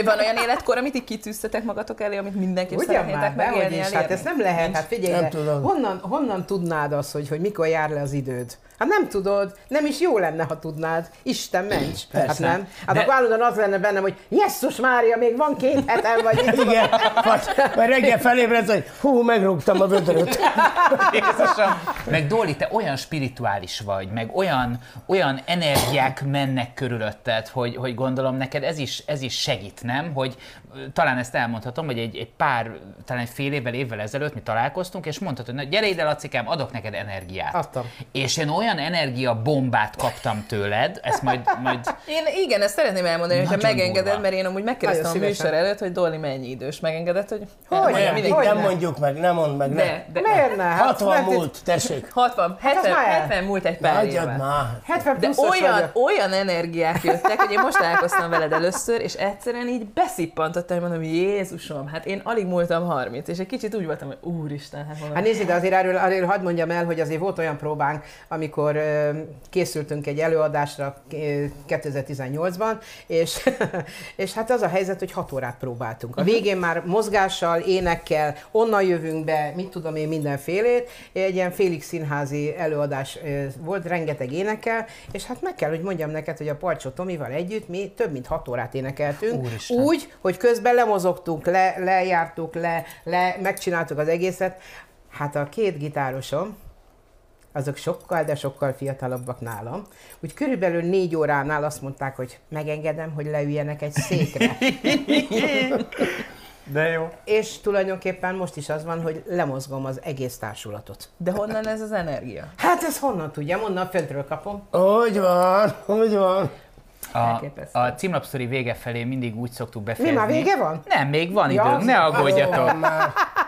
Speaker 3: Van olyan életkor, amit így kitűztetek magatok elé, amit mindenképp
Speaker 1: Ugyan
Speaker 3: szeretnétek
Speaker 1: már,
Speaker 3: megélni,
Speaker 1: is, hát
Speaker 3: elérni?
Speaker 1: ezt nem lehet, hát figyelj,
Speaker 2: Nem tudom.
Speaker 1: honnan, honnan tudnád azt, hogy, hogy mikor jár le az időd? Hát nem tudod, nem is jó lenne, ha tudnád. Isten ments. Hát
Speaker 2: Persze.
Speaker 1: nem. Hát
Speaker 4: De-
Speaker 1: akkor állandóan az lenne bennem, hogy Jesszus Mária, még van két hetem, vagy itt van.
Speaker 2: Igen, vagy, vagy reggel felébredsz, hogy hú, megrúgtam a vödröt. *laughs*
Speaker 4: Jézusom! Meg Doli, te olyan spirituális vagy, meg olyan, olyan energiák mennek körülötted, hogy, hogy gondolom neked ez is, ez is segít, nem? Hogy talán ezt elmondhatom, hogy egy, egy pár, talán egy fél évvel, évvel ezelőtt mi találkoztunk, és mondtad, hogy na, gyere ide, Lacikám, adok neked energiát.
Speaker 1: Adtam.
Speaker 4: És én olyan energiabombát kaptam tőled, ezt majd, majd *laughs*
Speaker 3: Én igen, ezt szeretném elmondani, hogyha megengeded,
Speaker 4: durva.
Speaker 3: mert én amúgy megkérdeztem a
Speaker 1: Nagyon
Speaker 3: műsor
Speaker 1: szívesen.
Speaker 3: előtt, hogy Dolly mennyi idős. Megengedett, hogy...
Speaker 1: Hogy nem,
Speaker 3: mindig.
Speaker 1: hogy
Speaker 2: nem
Speaker 1: nem.
Speaker 2: mondjuk meg, nem mondd meg, ne.
Speaker 3: De, de,
Speaker 1: Miért ne? Hát
Speaker 2: 60
Speaker 1: mert-
Speaker 2: múlt, tessék.
Speaker 3: 60,
Speaker 1: Hát az
Speaker 3: 70,
Speaker 1: már el.
Speaker 3: 70 múlt egy pár évvel.
Speaker 2: már.
Speaker 1: 70
Speaker 3: De olyan, olyan energiák jöttek, hogy én most találkoztam veled először, és egyszerűen így beszippantottam, hogy mondom, Jézusom, hát én alig múltam 30, és egy kicsit úgy voltam, hogy úristen, hát mondom,
Speaker 1: Hát nézd, de azért erről, erről hadd mondjam el, hogy azért volt olyan próbánk, amikor ö, készültünk egy előadásra ö, 2018-ban, és, *laughs* és hát az a helyzet, hogy 6 órát próbáltunk. A végén már mozgással, énekkel, onnan jövünk be, mit tudom én, mindenfélét. Egy ilyen félig színházi előadás ö, volt, rengeteg énekkel, és hát meg kell, hogy mondjam neked, hogy a Palcsó Tomival együtt mi több mint 6 órát énekeltünk.
Speaker 4: Úristen.
Speaker 1: Úgy, hogy közben lemozogtunk, le, lejártuk, le, le, megcsináltuk az egészet. Hát a két gitárosom, azok sokkal, de sokkal fiatalabbak nálam. Úgy körülbelül négy óránál azt mondták, hogy megengedem, hogy leüljenek egy székre. *laughs*
Speaker 4: De jó.
Speaker 1: És tulajdonképpen most is az van, hogy lemozgom az egész társulatot.
Speaker 3: de honnan ez az energia?
Speaker 1: Hát ez honnan tudjam, onnan föntről kapom.
Speaker 2: Hogy van, hogy van.
Speaker 4: A,
Speaker 3: Elképesztő.
Speaker 4: a címlapszori vége felé mindig úgy szoktuk
Speaker 1: Mi
Speaker 4: befejezni.
Speaker 1: már vége van?
Speaker 4: Nem, még van
Speaker 1: Ja,
Speaker 4: időnk, ne aggódjatok.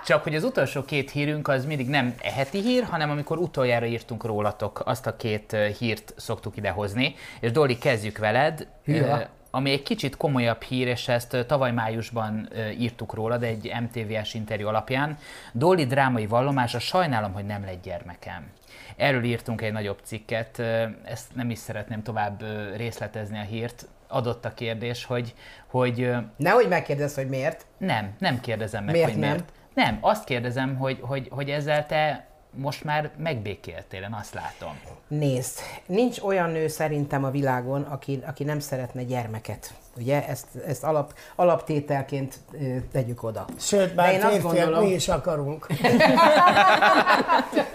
Speaker 4: Csak hogy az utolsó két hírünk az mindig nem e heti hír, hanem amikor utoljára írtunk rólatok, azt a két hírt szoktuk idehozni. És Dolly, kezdjük veled.
Speaker 1: Hűha.
Speaker 4: Ami egy kicsit komolyabb hír, és ezt tavaly májusban írtuk rólad egy MTV-es interjú alapján. Dolly drámai vallomása, sajnálom, hogy nem lett gyermekem. Erről írtunk egy nagyobb cikket, ezt nem is szeretném tovább részletezni a hírt. Adott a kérdés, hogy, hogy
Speaker 1: Nehogy megkérdezz, hogy miért.
Speaker 4: nem, nem kérdezem meg,
Speaker 1: Miért
Speaker 4: hogy
Speaker 1: nem?
Speaker 4: miért. Nem, azt kérdezem, hogy, hogy, hogy ezzel te most már megbékéltél, én azt látom.
Speaker 1: Nézd, nincs olyan nő szerintem a világon, aki, aki nem szeretne gyermeket. Ugye? Ezt, ezt alap, alaptételként tegyük oda.
Speaker 2: Sőt, már
Speaker 1: én azt gondolom-
Speaker 2: mi is akarunk. *laughs*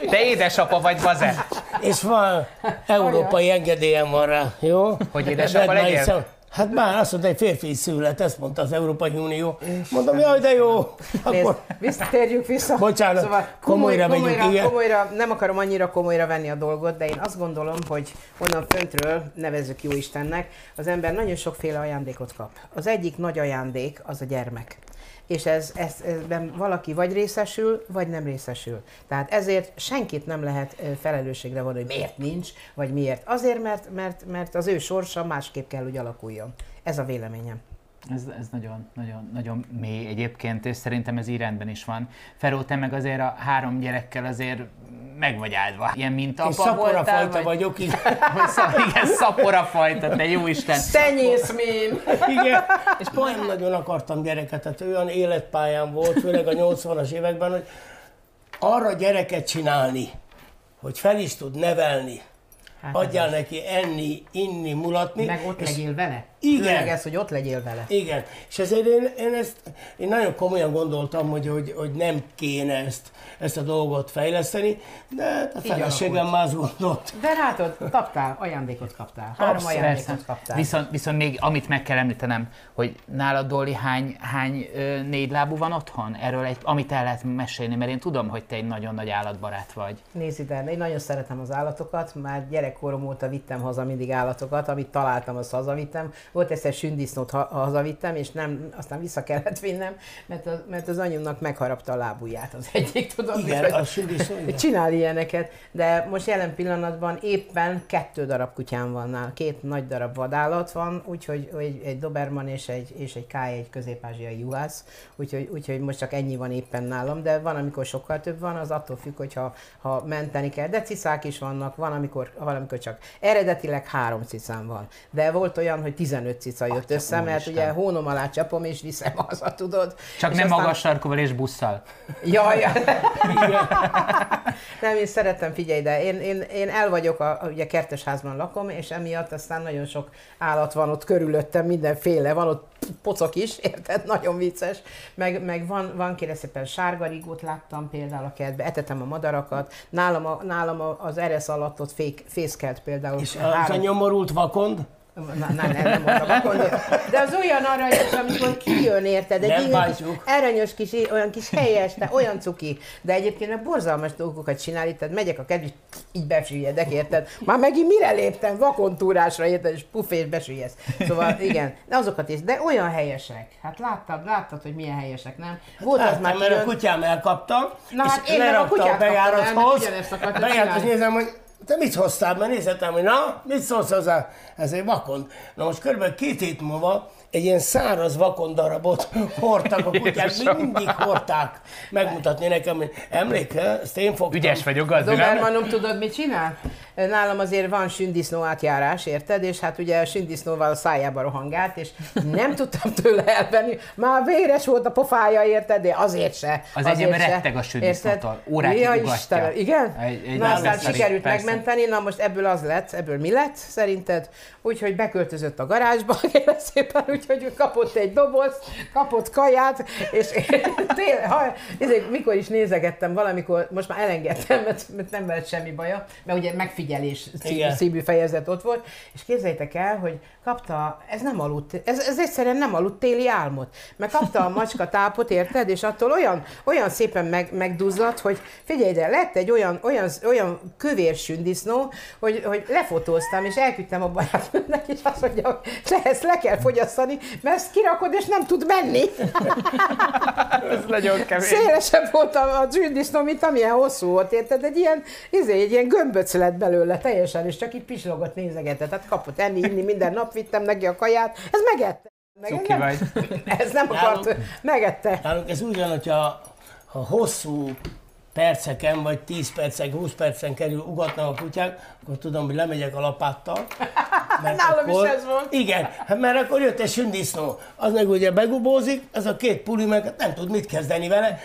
Speaker 4: Te édesapa vagy, baze!
Speaker 2: És van, európai engedélyem van rá, jó?
Speaker 4: Hogy édesapa legyél?
Speaker 2: Hát már azt mondta, hogy férfi is szület, ezt mondta az Európai Unió. Mondom, jaj, de jó.
Speaker 1: Nézd,
Speaker 2: Akkor
Speaker 1: visszatérjünk vissza.
Speaker 2: Bocsánat,
Speaker 1: szóval
Speaker 2: komolyra
Speaker 1: komoly,
Speaker 2: vegyünk,
Speaker 1: komolyra,
Speaker 2: igen.
Speaker 1: komolyra, nem akarom annyira komolyra venni a dolgot, de én azt gondolom, hogy onnan föntről, nevezzük jó Istennek, az ember nagyon sokféle ajándékot kap. Az egyik nagy ajándék az a gyermek. És ez, ez, ezben valaki vagy részesül, vagy nem részesül. Tehát ezért senkit nem lehet felelősségre vonni, hogy miért nincs, vagy miért. Azért, mert, mert, mert az ő sorsa másképp kell, hogy alakuljon. Ez a véleményem.
Speaker 4: Ez, ez nagyon, nagyon, nagyon mély egyébként, és szerintem ez így rendben is van. Feró, te meg azért a három gyerekkel azért meg vagy áldva. Ilyen mint
Speaker 2: én
Speaker 4: apa
Speaker 2: szapora
Speaker 4: voltál,
Speaker 2: fajta
Speaker 4: vagy,
Speaker 2: vagyok, igen. *laughs*
Speaker 4: szap, igen, szapora fajta, te jó Isten.
Speaker 1: Szenyészmén!
Speaker 2: igen. *laughs* És pont nem nagyon akartam gyereket, tehát olyan életpályám volt, főleg a 80-as években, hogy arra gyereket csinálni, hogy fel is tud nevelni,
Speaker 1: Hát
Speaker 2: adjál neki enni, inni, mulatni.
Speaker 1: Meg ott
Speaker 2: és-
Speaker 1: legyél vele.
Speaker 2: Igen.
Speaker 1: Főleg ez, hogy ott legyél vele.
Speaker 2: Igen, és ezért én, én ezt, én nagyon komolyan gondoltam, hogy, hogy, hogy nem kéne ezt, ezt a dolgot fejleszteni, de hát a feleségem más gondolt.
Speaker 1: De látod, kaptál, ajándékot kaptál. Három
Speaker 2: Abszolút.
Speaker 1: ajándékot kaptál.
Speaker 4: Viszont, viszont még amit meg kell említenem, hogy nálad Dolly hány, hány négylábú van otthon? Erről egy, amit el lehet mesélni, mert én tudom, hogy te egy nagyon nagy állatbarát vagy.
Speaker 1: Nézd ide, én nagyon szeretem az állatokat, már gyerekkorom óta vittem haza mindig állatokat, amit találtam, azt hazavittem. Volt egyszer sündisznót ha, hazavittem, és nem, aztán vissza kellett vinnem, mert, a, mert az anyumnak megharapta a lábujját az egyik, tudod?
Speaker 2: Igen, a sündisznó.
Speaker 1: Csinál ilyeneket, de most jelen pillanatban éppen kettő darab kutyám van nála, két nagy darab vadállat van, úgyhogy egy, egy Doberman és egy, és egy K, egy közép-ázsiai juhász, úgyhogy, úgyhogy most csak ennyi van éppen nálam, de van, amikor sokkal több van, az attól függ, hogy ha, ha menteni kell, de cicák is vannak, van, amikor, van, amikor csak eredetileg három cicám van, de volt olyan, hogy 15 cica jött össze, mert ugye hónom alá csapom és viszem haza, tudod.
Speaker 4: Csak
Speaker 1: És
Speaker 4: nem
Speaker 1: aztán-
Speaker 4: magas sarkúval és busszal.
Speaker 1: Jaj, *laughs* nem, én szeretem, figyelj, de én, én, én el vagyok, a, ugye kertesházban lakom, és emiatt aztán nagyon sok állat van ott körülöttem, mindenféle, van ott pocok is, érted? *laughs* Nagyon vicces. Meg, meg van, van kérlek szépen sárgarigót láttam például a kertbe, etetem a madarakat, nálam, a, nálam a, az eresz alatt ott fék, fészkelt például.
Speaker 2: És az a nyomorult vakond,
Speaker 1: Na, na, nem, nem mondtam, akkor, de az olyan aranyos, amikor kijön, érted? Egy
Speaker 2: Nem
Speaker 1: ilyen aranyos kis, olyan kis helyes, de olyan cuki. De egyébként meg borzalmas dolgokat csinál, itt, tehát megyek a kedv, így besüllyedek, érted? Már megint mire léptem? Vakontúrásra, érted? És puf, és besüllyedsz. Szóval igen, de azokat is, de olyan helyesek. Hát láttad, láttad, hogy milyen helyesek, nem? Volt az már
Speaker 2: Láttam, mert a
Speaker 1: kijön,
Speaker 2: kutyám elkapta,
Speaker 1: Na
Speaker 2: és
Speaker 1: hát én a
Speaker 2: lerakta a bejárathoz, bejárathoz nézem, hogy te mit hoztál, mert nézhetem, hogy na, mit szólsz hozzá? Ez egy vakond. Na most körülbelül két hét múlva egy ilyen száraz vakond darabot hordtak a kutyák, mindig hordták megmutatni nekem, hogy emlékel, ezt én fogtam.
Speaker 4: Ügyes vagyok, nem?
Speaker 1: Dobermanom tudod, mit csinál? Nálam azért van sündisznó átjárás, érted? És hát ugye a sündisznóval a szájába rohangált, és nem tudtam tőle elvenni. Már véres volt a pofája, érted? De azért se.
Speaker 4: Az
Speaker 1: azért
Speaker 4: egyem
Speaker 1: se.
Speaker 4: retteg a sündisznótól. Órákig
Speaker 1: Ja. Istenem, igen?
Speaker 4: Egy- egy
Speaker 1: Na aztán sikerült
Speaker 4: persze.
Speaker 1: megmenteni, na most ebből az lett, ebből mi lett szerinted? Úgyhogy beköltözött a garázsba, *laughs* kérlek szépen, úgyhogy ő kapott egy doboz, kapott kaját, és *laughs* tényleg, ha, ezért, mikor is nézegettem valamikor, most már elengedtem, mert, mert nem volt semmi baja, mert ugye megfigyelés című fejezet ott volt, és képzeljétek el, hogy kapta, ez nem aludt, ez, ez egyszerűen nem aludt téli álmot, mert kapta a macska tápot, érted, és attól olyan, olyan szépen meg, megduzzadt, hogy figyelj ide, lett egy olyan, olyan, olyan kövér sündisznó, hogy, hogy lefotóztam, és elküldtem a barátnőmnek, és azt mondja, hogy le, ezt le kell fogyasztani, mert ezt kirakod, és nem tud menni. *laughs*
Speaker 4: Ez nagyon kemény.
Speaker 1: Szélesebb volt a, a sündisznó, mint amilyen hosszú volt, érted? Egy ilyen, izé, egy ilyen gömböc lett belőle teljesen, és csak így pislogott, nézegetett. Tehát kapott enni, inni, minden nap vittem neki a kaját, ez megette.
Speaker 4: Cuki vagy. *laughs*
Speaker 1: Ez nem akart,
Speaker 2: Nálunk-
Speaker 1: megette.
Speaker 2: Nálunk ez úgy van, hogyha ha hosszú perceken, vagy 10 percen, 20 percen kerül ugatnak a kutyák, akkor tudom, hogy lemegyek a lapáttal. *laughs* Mert
Speaker 1: Nálam is ez volt.
Speaker 2: Igen, hát mert akkor jött egy sündisznó, az meg ugye begubózik, ez a két puli meg nem tud mit kezdeni vele,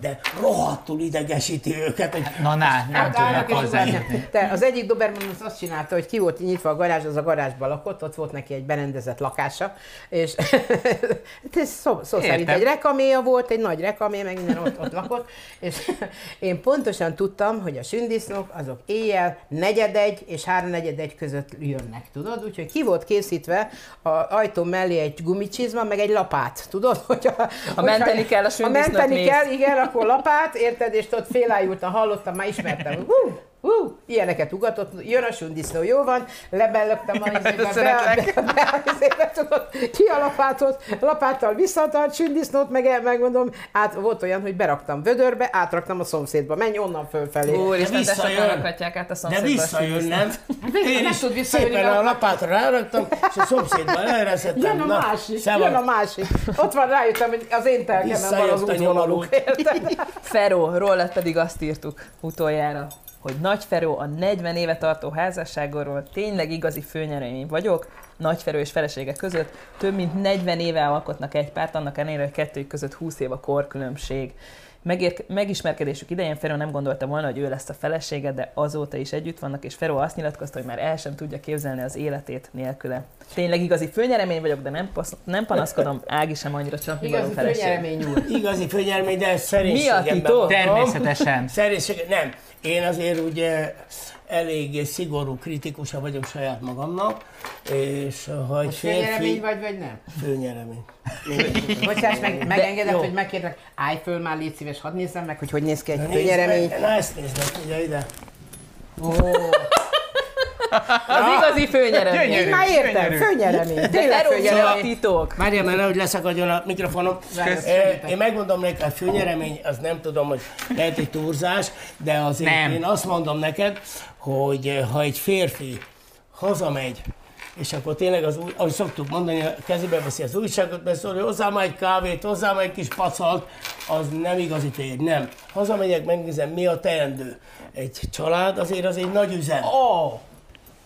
Speaker 2: de rohadtul idegesíti őket, hogy
Speaker 4: Na, na, nem
Speaker 1: Hát
Speaker 4: tudnak.
Speaker 1: Te, az egyik Doberman az azt csinálta, hogy ki volt nyitva a garázs, az a garázsban lakott, ott volt neki egy berendezett lakása, és *laughs* hát ez szó, szó szerint egy rekaméja volt, egy nagy rekamé, meg minden ott, ott lakott, és *laughs* én pontosan tudtam, hogy a sündisznók azok éjjel negyedegy és háromnegyedegy között jönnek, tudod? Úgyhogy ki volt készítve a ajtó mellé egy gumicsizma, meg egy lapát, tudod? *laughs* Hogy a,
Speaker 3: Ha menteni kell a
Speaker 1: Ha
Speaker 3: sündisznót,
Speaker 1: menteni
Speaker 3: mész.
Speaker 1: kell, igen, akkor lapát, érted, és ott félájultan hallottam, már ismertem, hú, hú, ilyeneket ugatott, jön a sündisznó, jó van, lebellögtem a izébe, be, be, be, be, izébe, tudod, ki a lapátot, lapáttal visszatart, sündisznót, meg el, megmondom, át volt olyan, hogy beraktam vödörbe, átraktam a szomszédba, menj onnan fölfelé.
Speaker 3: De sokan
Speaker 2: visszajön.
Speaker 3: át a
Speaker 2: de
Speaker 3: szomszédba.
Speaker 2: visszajön, nem? *laughs* Én
Speaker 1: nem
Speaker 2: is
Speaker 1: tud visszajönni,
Speaker 2: szépen a lapátra ráraktam, és a szomszédban leeresztettem.
Speaker 1: Jön a másik,
Speaker 2: szevasz.
Speaker 1: jön a másik. Ott van, rájöttem, hogy az én telkemen van az
Speaker 2: a
Speaker 1: útvonaluk. *laughs* *laughs*
Speaker 3: Feró, róla pedig azt írtuk utoljára, hogy Nagy Feró a 40 éve tartó házasságról tényleg igazi főnyeremény vagyok. Nagy Feró és felesége között több mint 40 éve alkotnak egy párt, annak ellenére, hogy kettőjük között 20 év a korkülönbség. Megér- megismerkedésük idején Feró nem gondolta volna, hogy ő lesz a felesége, de azóta is együtt vannak, és Feró azt nyilatkozta, hogy már el sem tudja képzelni az életét nélküle. Tényleg igazi főnyeremény vagyok, de nem, pasz- nem panaszkodom, Ági sem annyira csapni való feleség.
Speaker 1: főnyeremény úr.
Speaker 2: Igazi főnyelmény, de ez
Speaker 3: Mi a
Speaker 2: szerénységemben
Speaker 3: titok?
Speaker 4: Természetesen.
Speaker 2: Szerénység, nem. Én azért ugye eléggé szigorú kritikusa vagyok saját magamnak, és ha egy
Speaker 1: Most főnyeremény
Speaker 2: férfi...
Speaker 1: vagy, vagy nem?
Speaker 2: Főnyeremény.
Speaker 1: Bocsáss meg, megengeded,
Speaker 2: jó.
Speaker 1: hogy megkérlek, állj föl már, légy szíves, hadd nézzem meg, hogy hogy néz ki egy főnyeremény.
Speaker 2: Na ezt nézd meg, ugye ide.
Speaker 1: Ó,
Speaker 3: Az igazi főnyeremény.
Speaker 4: Gyönyörű.
Speaker 1: Én már értem, főnyeremény. Tényleg főnyeremény.
Speaker 3: titok?
Speaker 2: Várjál, mert nehogy leszakadjon a mikrofonom. Én megmondom neked, a főnyeremény, az nem tudom, hogy lehet egy túlzás, de azért
Speaker 4: Nem.
Speaker 2: én azt mondom neked, hogy ha egy férfi hazamegy, és akkor tényleg, az, új- ahogy szoktuk mondani, a kezébe veszi az újságot, beszól, hogy hozzá már egy kávét, hozzá már egy kis pacalt, az nem igazi tér, nem. Hazamegyek, megnézem, mi a teendő. Egy család azért az egy nagy üzem.
Speaker 1: Ó,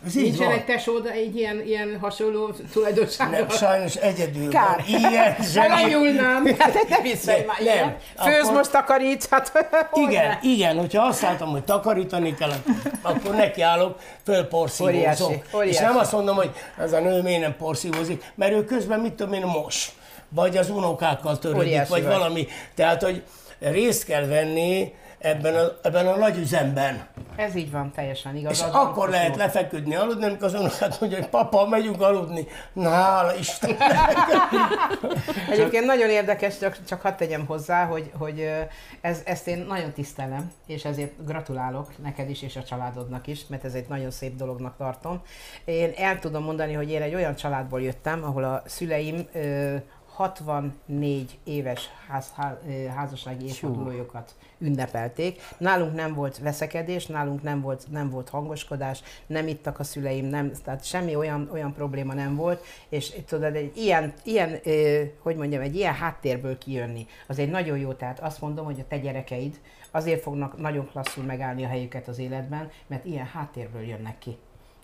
Speaker 2: Ez így
Speaker 1: nincsen
Speaker 2: van.
Speaker 1: egy tesód egy ilyen, ilyen hasonló tulajdonsága?
Speaker 2: Nem, sajnos egyedül
Speaker 1: Kár.
Speaker 2: van. Ilyen *laughs* zseni.
Speaker 1: Belenyúlnám. *laughs* Hát ne visszaj
Speaker 2: Nem,
Speaker 1: már
Speaker 2: nem.
Speaker 1: Főz
Speaker 2: Akkor-
Speaker 1: most takarítsz, hát *laughs*
Speaker 2: Igen,
Speaker 1: ne?
Speaker 2: igen, hogyha azt látom, hogy takarítani kell, akkor nekiállok, fölporszívózok.
Speaker 1: Óriási,
Speaker 2: És nem azt mondom, hogy ez a nő miért nem porszívózik, mert ő közben mit tudom én mos, vagy az unokákkal törődik, vagy
Speaker 1: vagy.
Speaker 2: valami. Tehát, hogy részt kell venni ebben a, ebben a nagy üzemben.
Speaker 1: Ez így van, teljesen igaz.
Speaker 2: És akkor lehet
Speaker 1: jó.
Speaker 2: lefeküdni, aludni, amikor az unokát mondja, hogy papa, megyünk aludni. Na, hála Isten. *laughs*
Speaker 1: Egyébként nagyon érdekes, csak, csak hadd tegyem hozzá, hogy, hogy ez, ezt én nagyon tisztelem, és ezért gratulálok neked is, és a családodnak is, mert ez egy nagyon szép dolognak tartom. Én el tudom mondani, hogy én egy olyan családból jöttem, ahol a szüleim ö, 64 éves ház, házassági évfordulójukat ünnepelték. Nálunk nem volt veszekedés, nálunk nem volt, nem volt hangoskodás, nem ittak a szüleim, nem, tehát semmi olyan, olyan probléma nem volt, és tudod, egy ilyen, ilyen hogy mondjam, egy ilyen háttérből kijönni, az egy nagyon jó, tehát azt mondom, hogy a te gyerekeid azért fognak nagyon klasszul megállni a helyüket az életben, mert ilyen háttérből jönnek ki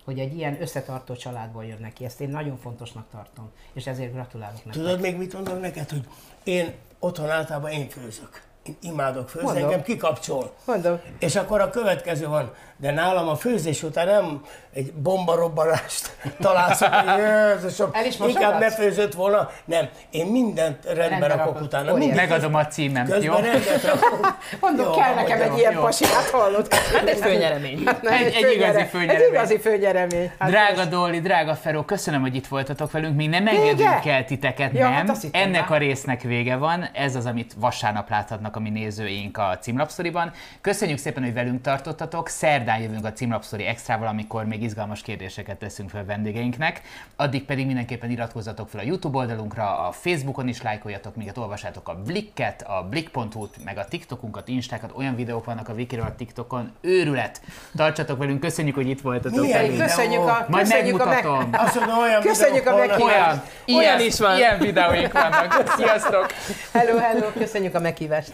Speaker 1: hogy egy ilyen összetartó családból jönnek ki. Ezt én nagyon fontosnak tartom, és ezért gratulálok neked.
Speaker 2: Tudod még mit mondom neked, hogy én otthon általában én főzök. Én imádok főzni,
Speaker 1: Mondom.
Speaker 2: engem kikapcsol.
Speaker 1: Mondom,
Speaker 2: És akkor a következő van, de nálam a főzés után nem egy bombarobbanást *laughs* találsz, hogy Jézusom,
Speaker 1: El is
Speaker 2: inkább ne főzött volna. Nem, én mindent rendbe,
Speaker 1: Rendbe
Speaker 2: rakok
Speaker 1: rakod.
Speaker 2: utána. Mindig
Speaker 4: Megadom a címem, jó?
Speaker 2: rakok. *laughs*
Speaker 1: mondom
Speaker 2: Jó,
Speaker 1: kell nekem
Speaker 2: mondjam,
Speaker 1: egy ilyen
Speaker 4: jó.
Speaker 1: pasi, hát hallod?
Speaker 3: Hát egy főnyeremény.
Speaker 1: Hát
Speaker 4: Egy- egy igazi főnyeremény.
Speaker 1: Egy igazi főnyeremény. Hát
Speaker 4: Drága Dolly, drága Feró, köszönöm, hogy itt voltatok velünk. Még nem engedünk el titeket,
Speaker 1: Ja,
Speaker 4: nem.
Speaker 1: hát
Speaker 4: Ennek
Speaker 1: már.
Speaker 4: a résznek vége van. Ez az, amit vasárnap láthatnak a mi nézőink a címlapszoriban. Köszönjük szépen, hogy velünk tartottatok. Szerdán jövünk a címlapszori extrával, amikor még izgalmas kérdéseket teszünk fel vendégeinknek. Addig pedig mindenképpen iratkozzatok fel a YouTube oldalunkra, a Facebookon is lájkoljatok minket, olvassátok a Blikket, a Blik.hu-t, meg a TikTokunkat, Instákat. Olyan videók vannak a Wikiről a TikTokon. Őrület! Tartsatok velünk, köszönjük, hogy itt voltatok.
Speaker 2: Milyen
Speaker 4: velünk.
Speaker 1: Köszönjük a,
Speaker 4: Majd
Speaker 1: köszönjük a meg...
Speaker 4: megmutatom. *laughs*
Speaker 2: Azt mondom, olyan
Speaker 1: Köszönjük a meghívást.
Speaker 4: Olyan,
Speaker 3: Ilyen
Speaker 4: ilyen
Speaker 3: is van.
Speaker 4: Ilyen videóink vannak. *laughs* Sziasztok!
Speaker 1: Hello, hello, köszönjük a meghívást.